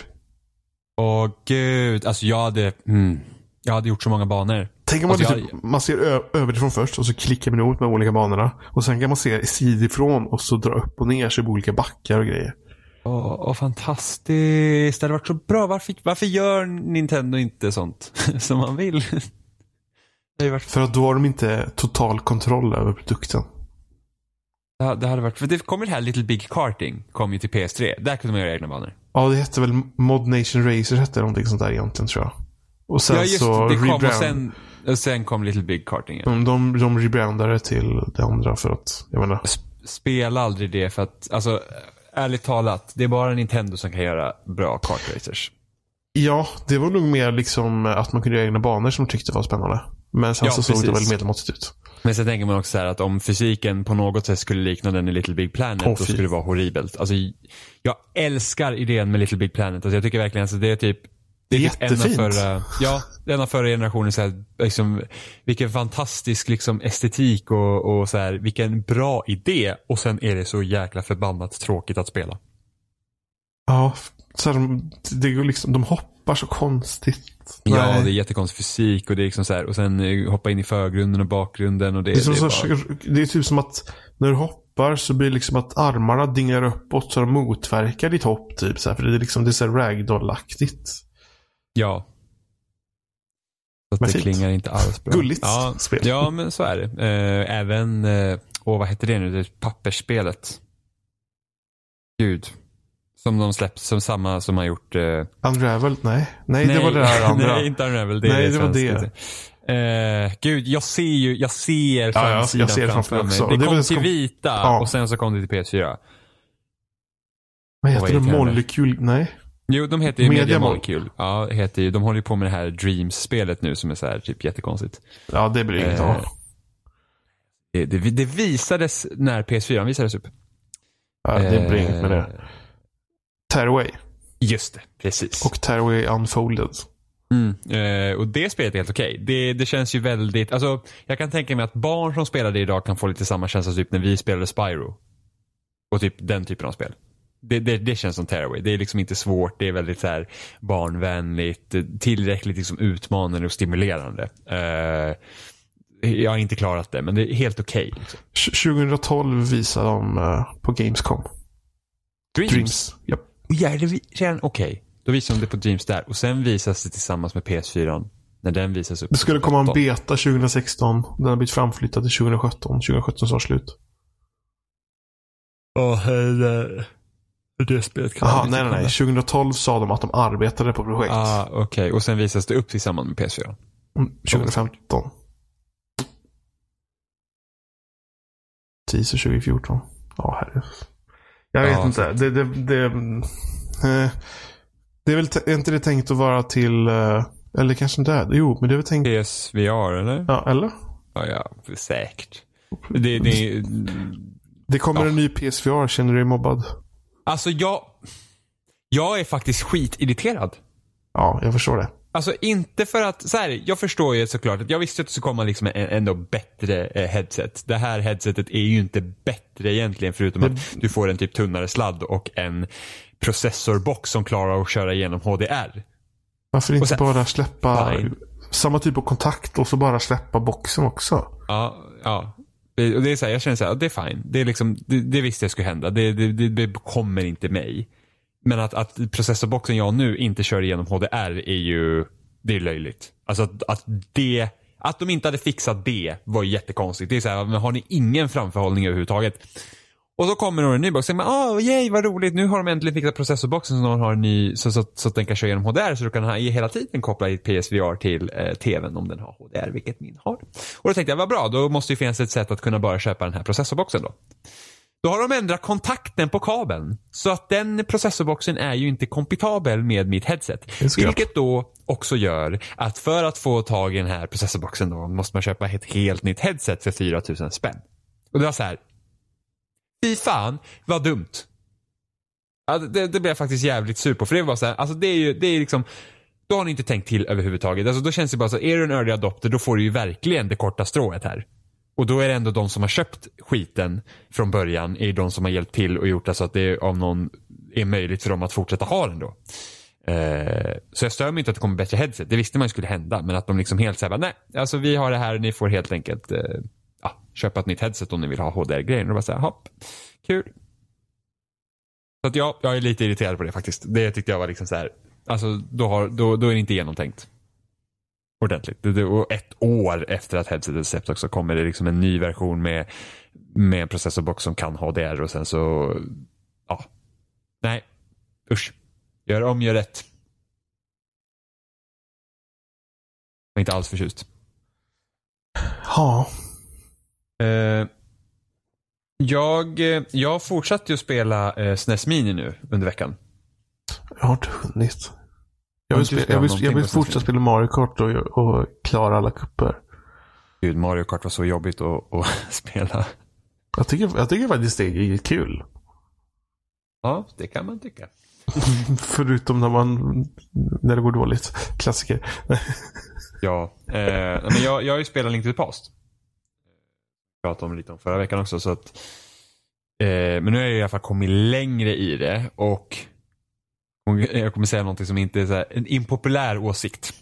Åh gud, alltså jag hade, mm, jag hade gjort så många banor. Tänk om man, Alltså, typ, man ser överifrån först och så klickar man ihop med olika banorna. Och sen kan man se sidifrån och så dra upp och ner sig på olika backar och grejer. Åh, åh, fantastiskt. Det hade varit så bra. Varför, varför gör Nintendo inte sånt som man vill? Ju varit, För att då har de inte total kontroll över produkten. hade- det hade varit, för det kommer det här Little Big Karting, kom ju till PS3. Där kunde man göra egna banor. Ja, det hette väl Mod Nation Racers hette någonting sånt där egentligen tror jag. Och sen ja, just så det. Kom rebrand- sen, och sen kom Little Big Karting. Ja. de, de, de rebrandade till det andra för att, jag menar. Sp- Spela aldrig det för att, alltså ärligt talat, det är bara Nintendo som kan göra bra kartracers. Ja, det var nog mer liksom att man kunde göra egna banor som de tyckte var spännande. Men sen Ja, så såg det precis. väldigt medelmåttigt ut. Men sen tänker man också så här att om fysiken på något sätt skulle likna den i Little Big Planet, Åh, då skulle det vara horribelt. Alltså, jag älskar idén med Little Big Planet. Alltså, jag tycker verkligen att det är typ det är typ en av Jättefint. förra, ja, en av förra generationen. Så här, liksom, vilken fantastisk liksom, estetik och, och så här, vilken bra idé. Och sen är det så jäkla förbannat tråkigt att spela. Ja, så här, de, det går liksom, de hoppar så konstigt. Ja, Nej. det är jättekonstig fysik och det är liksom så här, och sen eh, hoppa in i förgrunden och bakgrunden och det, Det är, det är bara, det är typ som att när du hoppar så blir det liksom att armarna dingar uppåt så de motverkar ditt hopp. Typ, så här, för det är liksom det är så här ragdoll-aktigt. Ja. Så det fint. klingar inte alls bra. Gulligt ja, spel. Ja, men så är det. Eh, även, eh, åh vad heter det nu, det pappersspelet. Gud. Som de släppt, som samma som har gjort... Eh, Unravel? Nej. Nej, det var det där andra. nej, inte Unravel. Det är Nej, det var svenskt. Eh, gud, jag ser ju, jag ser ja, framsidan jag ser det framför mig. också. Det, det kom det till som- vita Ja. och sen så kom det till PS4. Vad heter det? det? Molecule? Nej. Jo, de heter ju Media Media Mol- Molecule. Ja, heter ju, de håller ju på med det här Dreams-spelet nu som är så här typ jättekonstigt. Ja, det blir inget Eh, av. Det, det, det visades när PS4 visades upp. Ja, det blir inget med det. Eh, Tearaway. Just det, precis. Och Tearaway Unfolded. Mm. Eh, och det spelet är helt okej. Det, det känns ju väldigt, alltså jag kan tänka mig att barn som spelar det idag kan få lite samma känsla typ när vi spelade Spyro. Och typ den typen av spel. Det, det, det känns som Tearaway. Det är liksom inte svårt, det är väldigt så här barnvänligt, tillräckligt liksom utmanande och stimulerande. Eh, jag har inte klarat det, men det är helt okej. liksom. 2012 visade de eh, på Gamescom. Dreams? Dreams. Ja, det är redan okej. Då visar de det på Dreams där och sen visas det tillsammans med PS4 när den visas upp. Det skulle komma en 2017. beta 2016. Den har blivit framflyttad till 2017. 2017 sa slut. Åh, det, det spelet kan jag nej, nej, nej. kolla. 2012 sa de att de arbetade på projekt. Ah, okej. Och sen visas det upp tillsammans med PS4. Mm, 2015. Teaser 2014. Ja, herre. Jag vet Ja, inte. Det, det, det, eh, det är väl är inte det tänkt att vara till... eh, eller kanske inte är. Jo, men det är väl tänkt... PSVR eller? Ja, eller? Ja, ja säkert. Det, det, Det kommer Ja. en ny PSVR. Känner du dig mobbad? Alltså jag, jag är faktiskt skitirriterad. Ja, jag förstår det. Alltså inte för att, så här, jag förstår ju såklart att jag visste att det skulle komma liksom en ändå bättre eh, headset. Det här headsetet är ju inte bättre egentligen förutom att du får en typ tunnare sladd och en processorbox som klarar att köra igenom HDR. Varför inte sen- bara släppa Fine. samma typ av kontakt och så bara släppa boxen också? Ja, ja. Och det är så här, jag känner så här, det är fine. Det, är liksom, det, det visste jag skulle hända. Det, det, det, det kommer inte mig. Men att, att processorboxen jag nu inte kör igenom HDR är ju, det är löjligt. Alltså att, att det, att de inte hade fixat det var jättekonstigt. Det är så här, men har ni ingen framförhållning överhuvudtaget? Och så kommer då en ny box och säger man, ah, yay vad roligt, nu har de äntligen fixat processorboxen så de har en ny, så, så, så att den kan köra genom HDR så du kan ha, hela tiden koppla i PSVR till eh, tvn om den har HDR, vilket min har. Och då tänkte jag, vad bra, då måste ju finnas ett sätt att kunna bara köpa den här processorboxen då. Då har de ändrat kontakten på kabeln. Så att den processorboxen är ju inte kompatibel med mitt headset. Det. Vilket då också gör att för att få tag i den här processorboxen då måste man köpa ett helt nytt headset för 4000 spänn. Och det var så här. Fy fan, vad dumt. Ja, det, det blev jag faktiskt jävligt sur på. För det var så här, alltså det är ju, det är liksom då har ni inte tänkt till överhuvudtaget. Alltså då känns det bara så, är du en early adopter då får du ju verkligen det korta strået här. Och då är det ändå de som har köpt skiten från början är ju de som har hjälpt till och gjort det så att det av någon är möjligt för dem att fortsätta ha den då. Eh, så jag stör mig inte att det kommer bättre headset. Det visste man ju skulle hända. Men att de liksom helt säger nej, alltså vi har det här, ni får helt enkelt eh, ja, köpa ett nytt headset om ni vill ha HDR-grejen. Och bara säga, hopp, kul. Så att ja, jag är lite irriterad på det faktiskt. Det tyckte jag var liksom så här, alltså då, har, då, då är det inte genomtänkt. Ordentligt. Och ett år efter att headsetet släppts också kommer det liksom en ny version med, med en processorbox som kan HDR och sen så, ja. Nej, usch. Gör om, gör rätt. Jag är inte alls förtjust. Ja. Eh, jag, eh, jag fortsatte ju spela eh, SNES Mini nu under veckan. Jag har inte hunnit. Jag vill, spela, jag vill, jag vill på fortsätta spela Mario Kart och, och klara alla kupper. Gud, Mario Kart var så jobbigt att, att spela. Jag tycker, jag tycker faktiskt det är kul. Ja, det kan man tycka. Förutom när man när det går dåligt. Klassiker. Ja, eh, men jag, jag har ju spelat Link to the Past. Pratade om lite om förra veckan också. Så att, eh, men nu har jag i alla fall kommit längre i det och jag kommer säga någonting som inte är så här, en impopulär åsikt.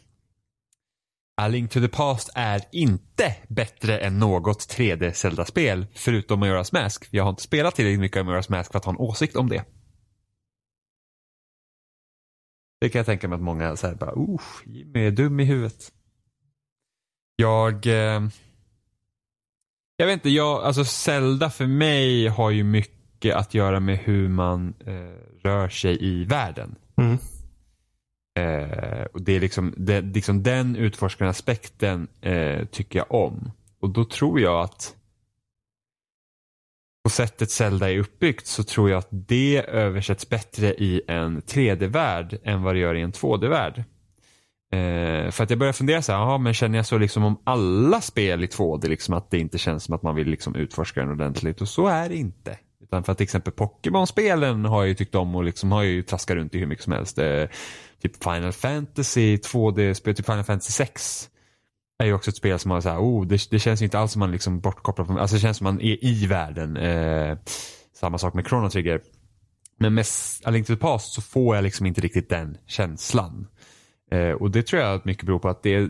A Link to the Past är inte bättre än något 3D Zelda-spel förutom Majora's Mask. Jag har inte spelat tillräckligt mycket av Majora's Mask för att ha en åsikt om det. Det kan jag tänka mig att många säger bara, usch, Jimmy är dum i huvudet. Jag... Eh, jag vet inte, jag, alltså Zelda för mig har ju mycket att göra med hur man eh, rör sig i världen. Mm. Eh, och det är liksom, det, liksom den utforskande aspekten eh, tycker jag om. Och då tror jag att på sättet Zelda är uppbyggt så tror jag att det översätts bättre i en 3D-värld än vad det gör i en 2D-värld. Eh, för att jag börjar fundera så här, aha, men känner jag så liksom om alla spel i 2D, liksom att det inte känns som att man vill liksom utforska den ordentligt? Och så är det inte. Utan för att till exempel Pokémon-spelen har jag ju tyckt om och liksom har ju traskat runt i hur mycket som helst. Eh, typ Final Fantasy 2D-spel, typ Final Fantasy 6 är ju också ett spel som har så här, oh, det, det känns inte alls som man liksom bortkopplad från, alltså det känns som man är i världen. Eh, samma sak med Chrono Trigger. Men med A Link to the Past så får jag liksom inte riktigt den känslan. Eh, och det tror jag att mycket beror på att det,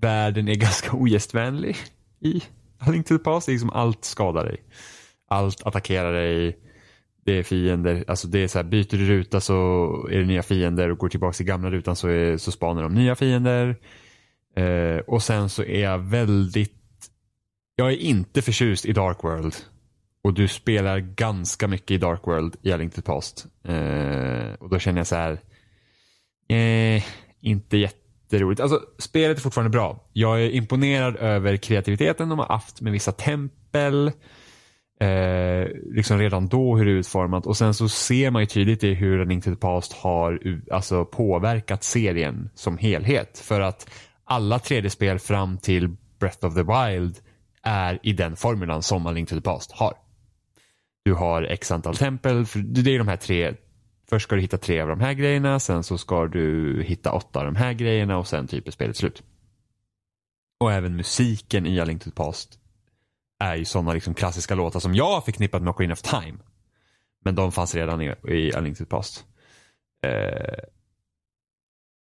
världen är ganska ogästvänlig i A Link to the Past. Det är liksom allt skadar dig. Allt attackerar dig. Det är fiender, alltså det är så här, byter du ruta så är det nya fiender och går tillbaka till gamla rutan så, är, så spanar de nya fiender. Eh, och sen så är jag väldigt, jag är inte förtjust i Dark World. Och du spelar ganska mycket i Dark World i A Link to the Past. Eh, och då känner jag så här, eh, inte jätteroligt. Alltså spelet är fortfarande bra. Jag är imponerad över kreativiteten de har haft med vissa tempel. Eh, liksom redan då hur det är utformat och sen så ser man ju tydligt i hur A to the Past har alltså, påverkat serien som helhet. För att alla 3D-spel fram till Breath of the Wild är i den formulan som A Link to the Past har. Du har x antal tempel, det är de här tre. Först ska du hitta tre av de här grejerna, sen så ska du hitta åtta av de här grejerna och sen typ är spelet slut. Och även musiken i A Link to the Past är ju sådana liksom klassiska låtar som jag har förknippat med Queen of Time. Men de fanns redan i, i A Link to the Past. Eh,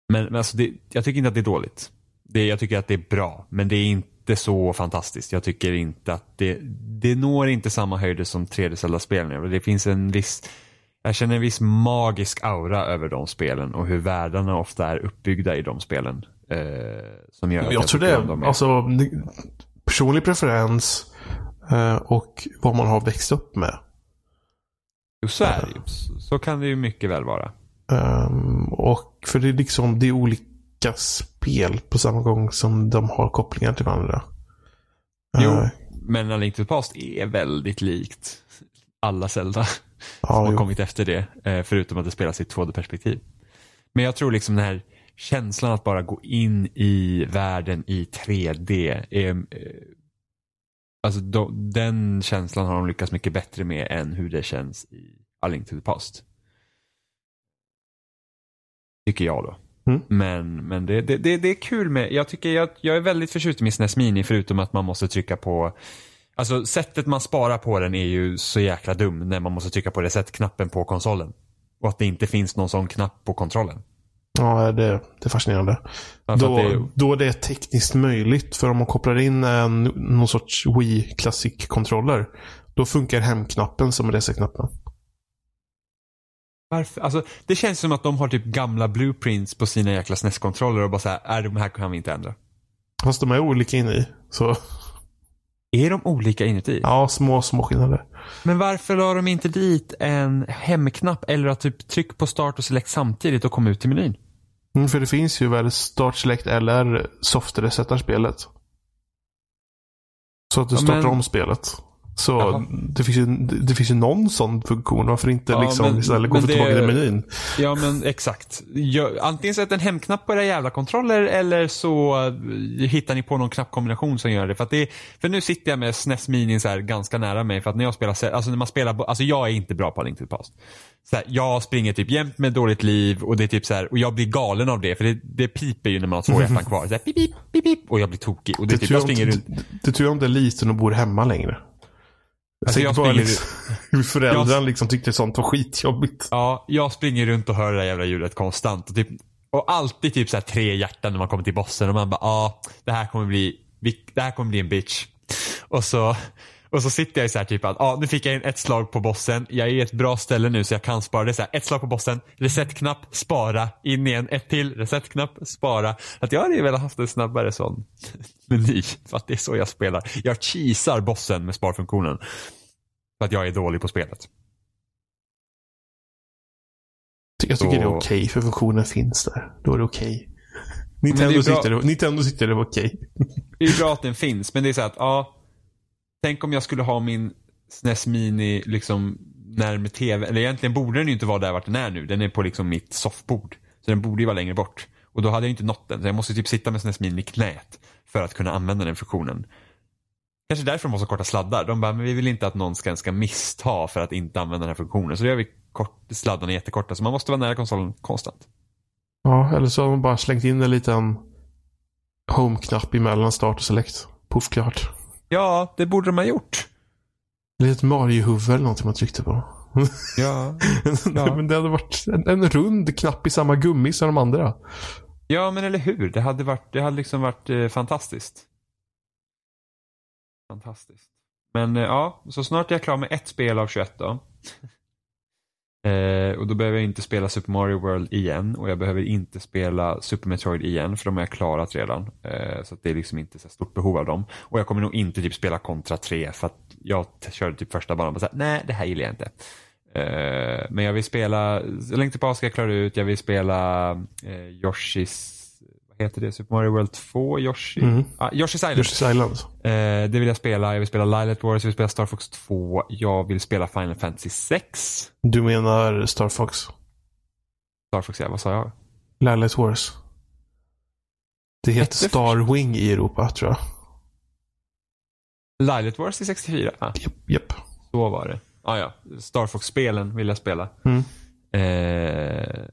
men, men alltså det, jag tycker inte att det är dåligt. Det, jag tycker att det är bra, men det är inte så fantastiskt. Jag tycker inte att det, det når inte samma höjder som 3D-Zelda-spelen. Det finns en viss, jag känner en viss magisk aura över de spelen och hur världarna ofta är uppbyggda i de spelen. Eh, som gör jag, jag tror det, är, alltså personlig preferens eh, och vad man har växt upp med. Jo, så är det ju. Så kan det ju mycket väl vara. Um, och för det är liksom, det är olika spel på samma gång som de har kopplingar till varandra. Jo, uh, men A Link to the Past är väldigt likt alla Zelda ja, som har jo. kommit efter det. Eh, förutom att det spelas i ett 2D-perspektiv. Men jag tror liksom den här känslan att bara gå in i världen i 3D är eh, Alltså då, den känslan har de lyckats mycket bättre med än hur det känns i A Link to the Past. Tycker jag då. Mm. Men, men det, det, det, det, är kul med, jag tycker jag, jag är väldigt förtjust i min SNES Mini förutom att man måste trycka på Alltså sättet man sparar på den är ju så jäkla dum när man måste trycka på reset-knappen på konsolen. Och att det inte finns någon sån knapp på kontrollen. Ja, det, det är fascinerande. Ja, då, det... då är det tekniskt möjligt. För om man kopplar in en, någon sorts Wii Classic-kontroller. Då funkar hemknappen som reset-knappen. Varför? Alltså, det känns som att de har typ gamla blueprints på sina jäkla SNES-kontroller och bara såhär, är de här kan vi inte ändra. Fast de är olika inuti. Så. Är de olika inuti? Ja, små, små skillnader. Men varför la de inte dit en hemknapp eller att typ tryck på start och select samtidigt och kom ut till menyn? Mm, för det finns ju väl start select eller soft resetar spelet. Så att du startar men... om spelet. Så det finns, ju, det finns ju någon sån funktion. Varför inte ja, liksom men, istället gå tillbaka till menyn? Ja men exakt. Jag, antingen sätt en hemknapp på era jävla kontroller eller så hittar ni på någon knappkombination som gör det. För, att det, för nu sitter jag med SNES Mini så här ganska nära mig. För att när jag spelar, alltså när man spelar, alltså jag är inte bra på Link to the Past. Så här, jag springer typ jämt med dåligt liv och det är typ så här, och jag blir galen av det för det, det piper ju när man har två hjärtan kvar. Så här, pip, pip, pip, pip, och jag blir tokig. Och det, det typ, jag springer runt. Det tror jag inte är liten och bor hemma längre. Alltså jag springer... Liksom, hur föräldrarna jag... liksom tyckte sånt var skitjobbigt. Ja, jag springer runt och hör det där jävla ljudet konstant. Och, typ, och alltid typ så tre hjärtan när man kommer till bossen och man bara, ja, ah, det här kommer bli, det här kommer bli en bitch. Och så och så sitter jag så här typ att, ja nu fick jag in ett slag på bossen. Jag är i ett bra ställe nu så jag kan spara. Det är så här, ett slag på bossen, resetknapp, spara, in igen, ett till, resetknapp, spara. Att jag hade velat haft en snabbare sån meny. För att det är så jag spelar. Jag cheesar bossen med sparfunktionen. För att jag är dålig på spelet. Jag tycker så... det är okej okay, för funktionen finns där. Då är det okej. Okay. Nintendo, sitter, Nintendo sitter det okej. Okay. Det är bra att den finns, men det är så att, ja, tänk om jag skulle ha min SNES Mini liksom närmare tv. Eller egentligen borde den ju inte vara där vart den är nu. Den är på liksom mitt soffbord. Så den borde ju vara längre bort. Och då hade jag inte nått den. Så jag måste typ sitta med SNES Mini i knät för att kunna använda den funktionen. Kanske därför de har så korta sladdar. De bara, men vi vill inte att någon ska, ska missta för att inte använda den här funktionen. Så då gör vi kort, sladdarna jättekorta. Så man måste vara nära konsolen konstant. Ja, eller så har de bara slängt in en liten home-knapp emellan start och select. Puff, klart. Ja, det borde de ha gjort. Litet Mario-huvud eller någonting man tryckte på. Ja. ja. men det hade varit en, en, rund knapp i samma gummi som de andra. Ja, men eller hur. Det hade, varit, det hade liksom varit eh, fantastiskt. Fantastiskt. Men eh, ja, så snart är jag klar med ett spel av 21 då eh, och då behöver jag inte spela Super Mario World igen och jag behöver inte spela Super Metroid igen för de har jag klarat redan. Eh, så det är liksom inte så stort behov av dem. Och jag kommer nog inte typ spela Contra 3 för att jag körde typ första banan och sa nej det här gillar jag inte. Eh, men jag vill spela, Länk till ska jag klara ut, jag vill spela eh, Yoshis heter det? Super Mario World 2, Yoshi? Mm. Ah, Yoshi's Island. Yoshi's Island. Eh, det vill jag spela. Jag vill spela Lilat Wars, jag vill spela Star Fox 2. Jag vill spela Final Fantasy 6. Du menar Star Fox? Star Fox, ja. Vad sa jag? Lilat Wars. Det heter Star Wing i Europa, tror jag. Lilat Wars i 64? Ah. Japp. Yep, Så var det. Ah, ja, Star Fox-spelen vill jag spela. Mm. Eh,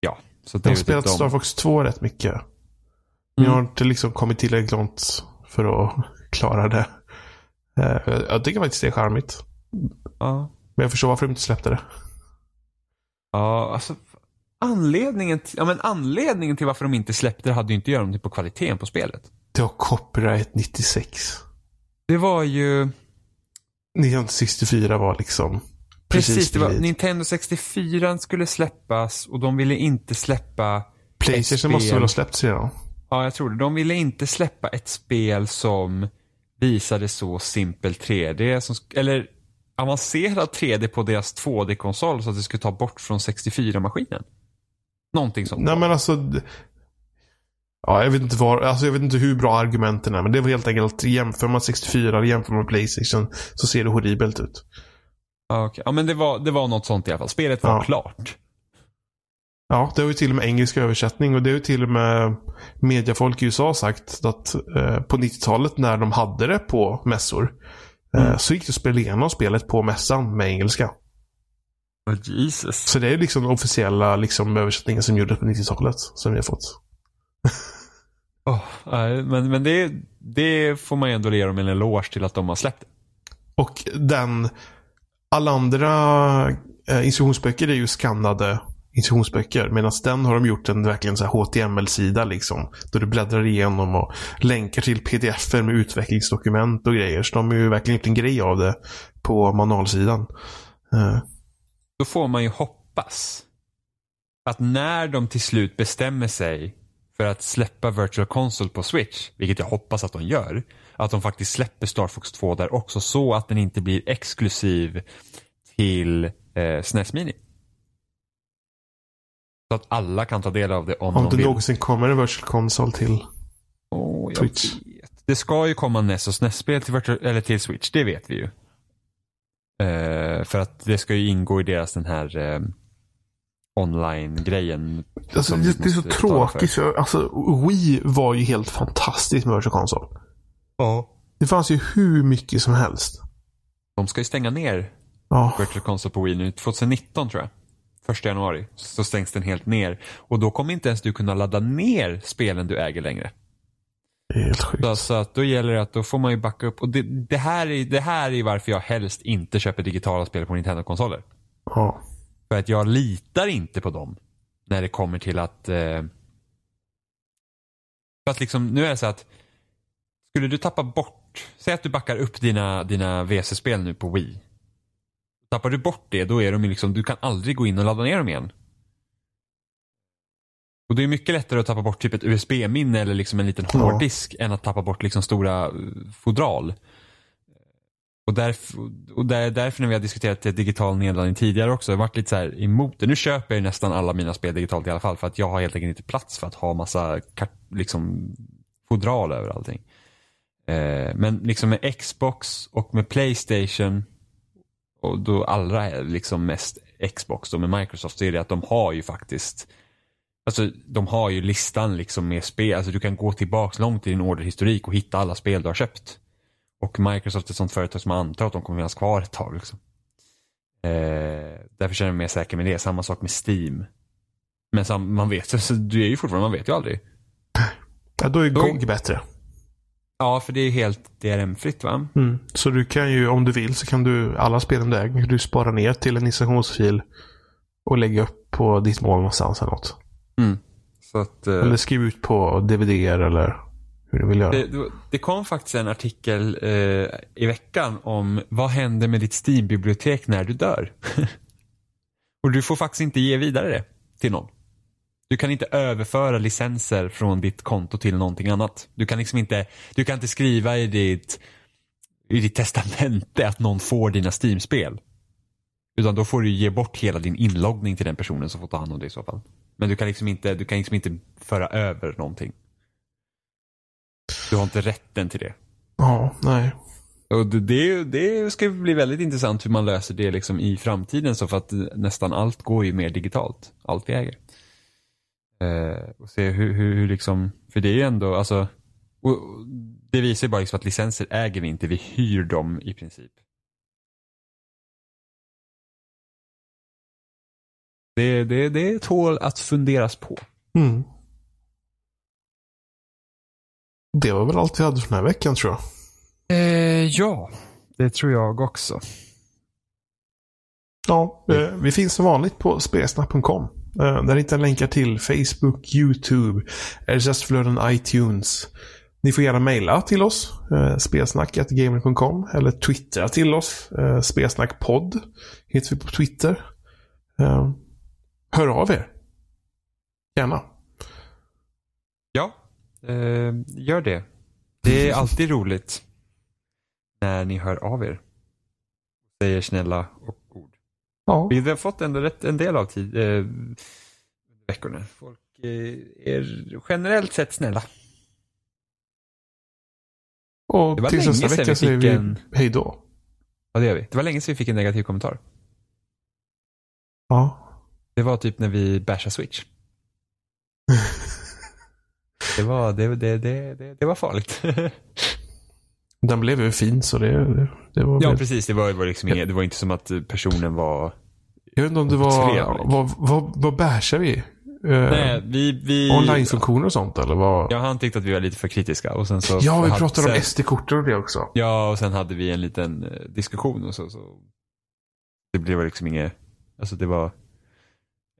ja, så jag har spelat om... Star Fox 2 rätt mycket. Men mm. jag har inte liksom kommit tillräckligt långt för att klara det. Eh, jag tycker faktiskt det är charmigt. Ja. Men jag förstår varför de inte släppte det. Ja, alltså anledningen, till, ja, men anledningen till varför de inte släppte det hade ju inte att göra med på kvaliteten på spelet. Det var copyright 96. Det var ju... 1964 var liksom Precis, Precis det var, Nintendo 64 skulle släppas och de ville inte släppa Playstation måste väl ha släppts redan? Ja, jag tror det. De ville inte släppa ett spel som visade så simpel 3D, som, eller avancerad 3D på deras 2D-konsol så att det skulle ta bort från 64-maskinen. Någonting sånt. Nej men alltså. Ja, jag vet inte var, alltså jag vet inte hur bra argumenten är, men det var helt enkelt jämför man 64 eller jämför man Playstation så ser det horribelt ut. Okay. Ja, men det var, det var något sånt i alla fall. Spelet var ja. klart. Ja, det har ju till och med engelsk översättning och det har ju till och med mediafolk i USA sagt att eh, på 90-talet när de hade det på mässor eh, mm. så gick det att spela igenom spelet på mässan med engelska. Oh, Jesus. Så det är liksom den officiella liksom, översättningen som gjordes på 90-talet som vi har fått. oh, nej, men men det, det får man ju ändå ge dem en eloge till att de har släppt. Och den alla andra eh, instruktionsböcker är ju skannade instruktionsböcker. Medan den har de gjort en verkligen så HTML-sida liksom. Då du bläddrar igenom och länkar till pdf med utvecklingsdokument och grejer. Så de har ju verkligen gjort en grej av det på manualsidan. Eh. Då får man ju hoppas att när de till slut bestämmer sig för att släppa Virtual Console på Switch, vilket jag hoppas att de gör, att de faktiskt släpper Star Fox 2 där också så att den inte blir exklusiv till eh, SNES Mini. Så att alla kan ta del av det om, om de det någonsin kommer en Virtual Console till oh, Switch. Vet. Det ska ju komma NES och SNES-spel till, eller till Switch, det vet vi ju. Eh, för att det ska ju ingå i deras den här eh, online-grejen. Alltså, det, det, är så tråkigt. För. Alltså, Wii var ju helt fantastiskt med Virtual Console. Ja. Det fanns ju hur mycket som helst. De ska ju stänga ner ja. Virtual Console på Wii nu 2019 tror jag. Första januari så stängs den helt ner. Och då kommer inte ens du kunna ladda ner spelen du äger längre. Det är helt sjukt. Så, så att då gäller det att då får man ju backa upp. Och det, det, här är, det här är varför jag helst inte köper digitala spel på Nintendo-konsoler. Ja. För att jag litar inte på dem. När det kommer till att... Eh, för att liksom, nu är det så att skulle du tappa bort, säg att du backar upp dina, dina WC-spel nu på Wii. Tappar du bort det, då är de liksom, du kan aldrig gå in och ladda ner dem igen. Och det är mycket lättare att tappa bort typ ett USB-minne eller liksom en liten hårddisk än att tappa bort liksom stora eh, fodral. Och, därför, och där, därför när vi har diskuterat digital nedladdning tidigare också, jag har varit lite så här emot det. Nu köper jag nästan alla mina spel digitalt i alla fall för att jag har helt enkelt inte plats för att ha massa liksom, fodral över allting. Eh, men liksom med Xbox och med Playstation och då allra liksom mest Xbox och med Microsoft så är det att de har ju faktiskt Alltså de har ju listan liksom med spel. Alltså du kan gå tillbaks långt i din orderhistorik och hitta alla spel du har köpt. Och Microsoft är ett sånt företag som antar att de kommer finnas kvar ett tag. Liksom. Eh, därför känner jag mig mer säker med det. Samma sak med Steam. Men man vet, så du är ju fortfarande, man vet ju aldrig. Ja, då är GOG bättre. Ja, för det är helt DRM-fritt va? Mm. Så du kan ju, om du vill, så kan du, alla spelen du äger, du spara ner till en installationsfil och lägga upp på ditt mål någonstans eller något. Mm. Så att, eh, Eller skriva ut på DVD eller hur du vill göra. det, det- det kom faktiskt en artikel eh, i veckan om vad händer med ditt Steam-bibliotek när du dör? och du får faktiskt inte ge vidare det till någon. Du kan inte överföra licenser från ditt konto till någonting annat. Du kan liksom inte, du kan inte skriva i ditt, i ditt testamente att någon får dina Steam-spel. Utan då får du ge bort hela din inloggning till den personen som får ta hand om det i så fall. Men du kan liksom inte, du kan liksom inte föra över någonting. Du har inte rätten till det. Ja, nej. Och det, det, ska bli väldigt intressant hur man löser det liksom i framtiden så för att nästan allt går ju mer digitalt. Allt vi äger. Eh, och se hur, hur, hur liksom, för det är ju ändå, alltså, och, och det visar ju bara liksom att licenser äger vi inte, vi hyr dem i princip. Det, det, det tål att funderas på. Mm. Det var väl allt vi hade för den här veckan tror jag. Eh, ja, det tror jag också. Ja, eh, vi finns som vanligt på spelsnack.com. Eh, där hittar ni länkar till Facebook, YouTube, eh, RSS-flöden, iTunes. Ni får gärna mejla till oss, eh, spelsnack.gamer.com eller twittra till oss, eh, spelsnackpodd heter vi på Twitter. Eh, hör av er. Gärna. Ja, eh, gör det. Det är alltid roligt när ni hör av er. Säger snälla och. Ja, Vi har fått ändå rätt en del av tid, eh, veckorna. Folk eh, är generellt sett snälla. och Det var tills nästa vecka säger fick vi en- hej då. Ja, det gör vi. Det var länge sedan vi fick en negativ kommentar. Ja. Det var typ när vi bashade Switch. Det var, det, det, det, det, det var farligt. Den blev ju fin så det, det, var ja, väl- precis. Det var, det var liksom inget, det var inte som att personen var... Jag vet inte om det var... Vad, vad, vad bashar vi? Eh, Nej, vi... vi Online-funktioner och sånt eller vad? Ja, han tyckte att vi var lite för kritiska. Och sen så Ja, vi hade- pratade om sen- SD-kort och det också. Ja, och sen hade vi en liten eh, diskussion och så. så det blev liksom inget... Alltså det var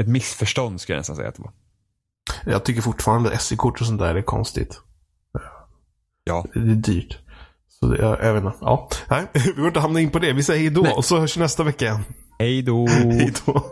ett missförstånd skulle jag nästan säga att det var. Jag tycker fortfarande SD-kort och sånt där är konstigt. Ja. Det är dyrt. Så det, jag, jag vet inte. Ja. Nej, vi får inte hamna in på det. Vi säger hej då Nej. och så hörs vi nästa vecka igen. Hej då! Hej då.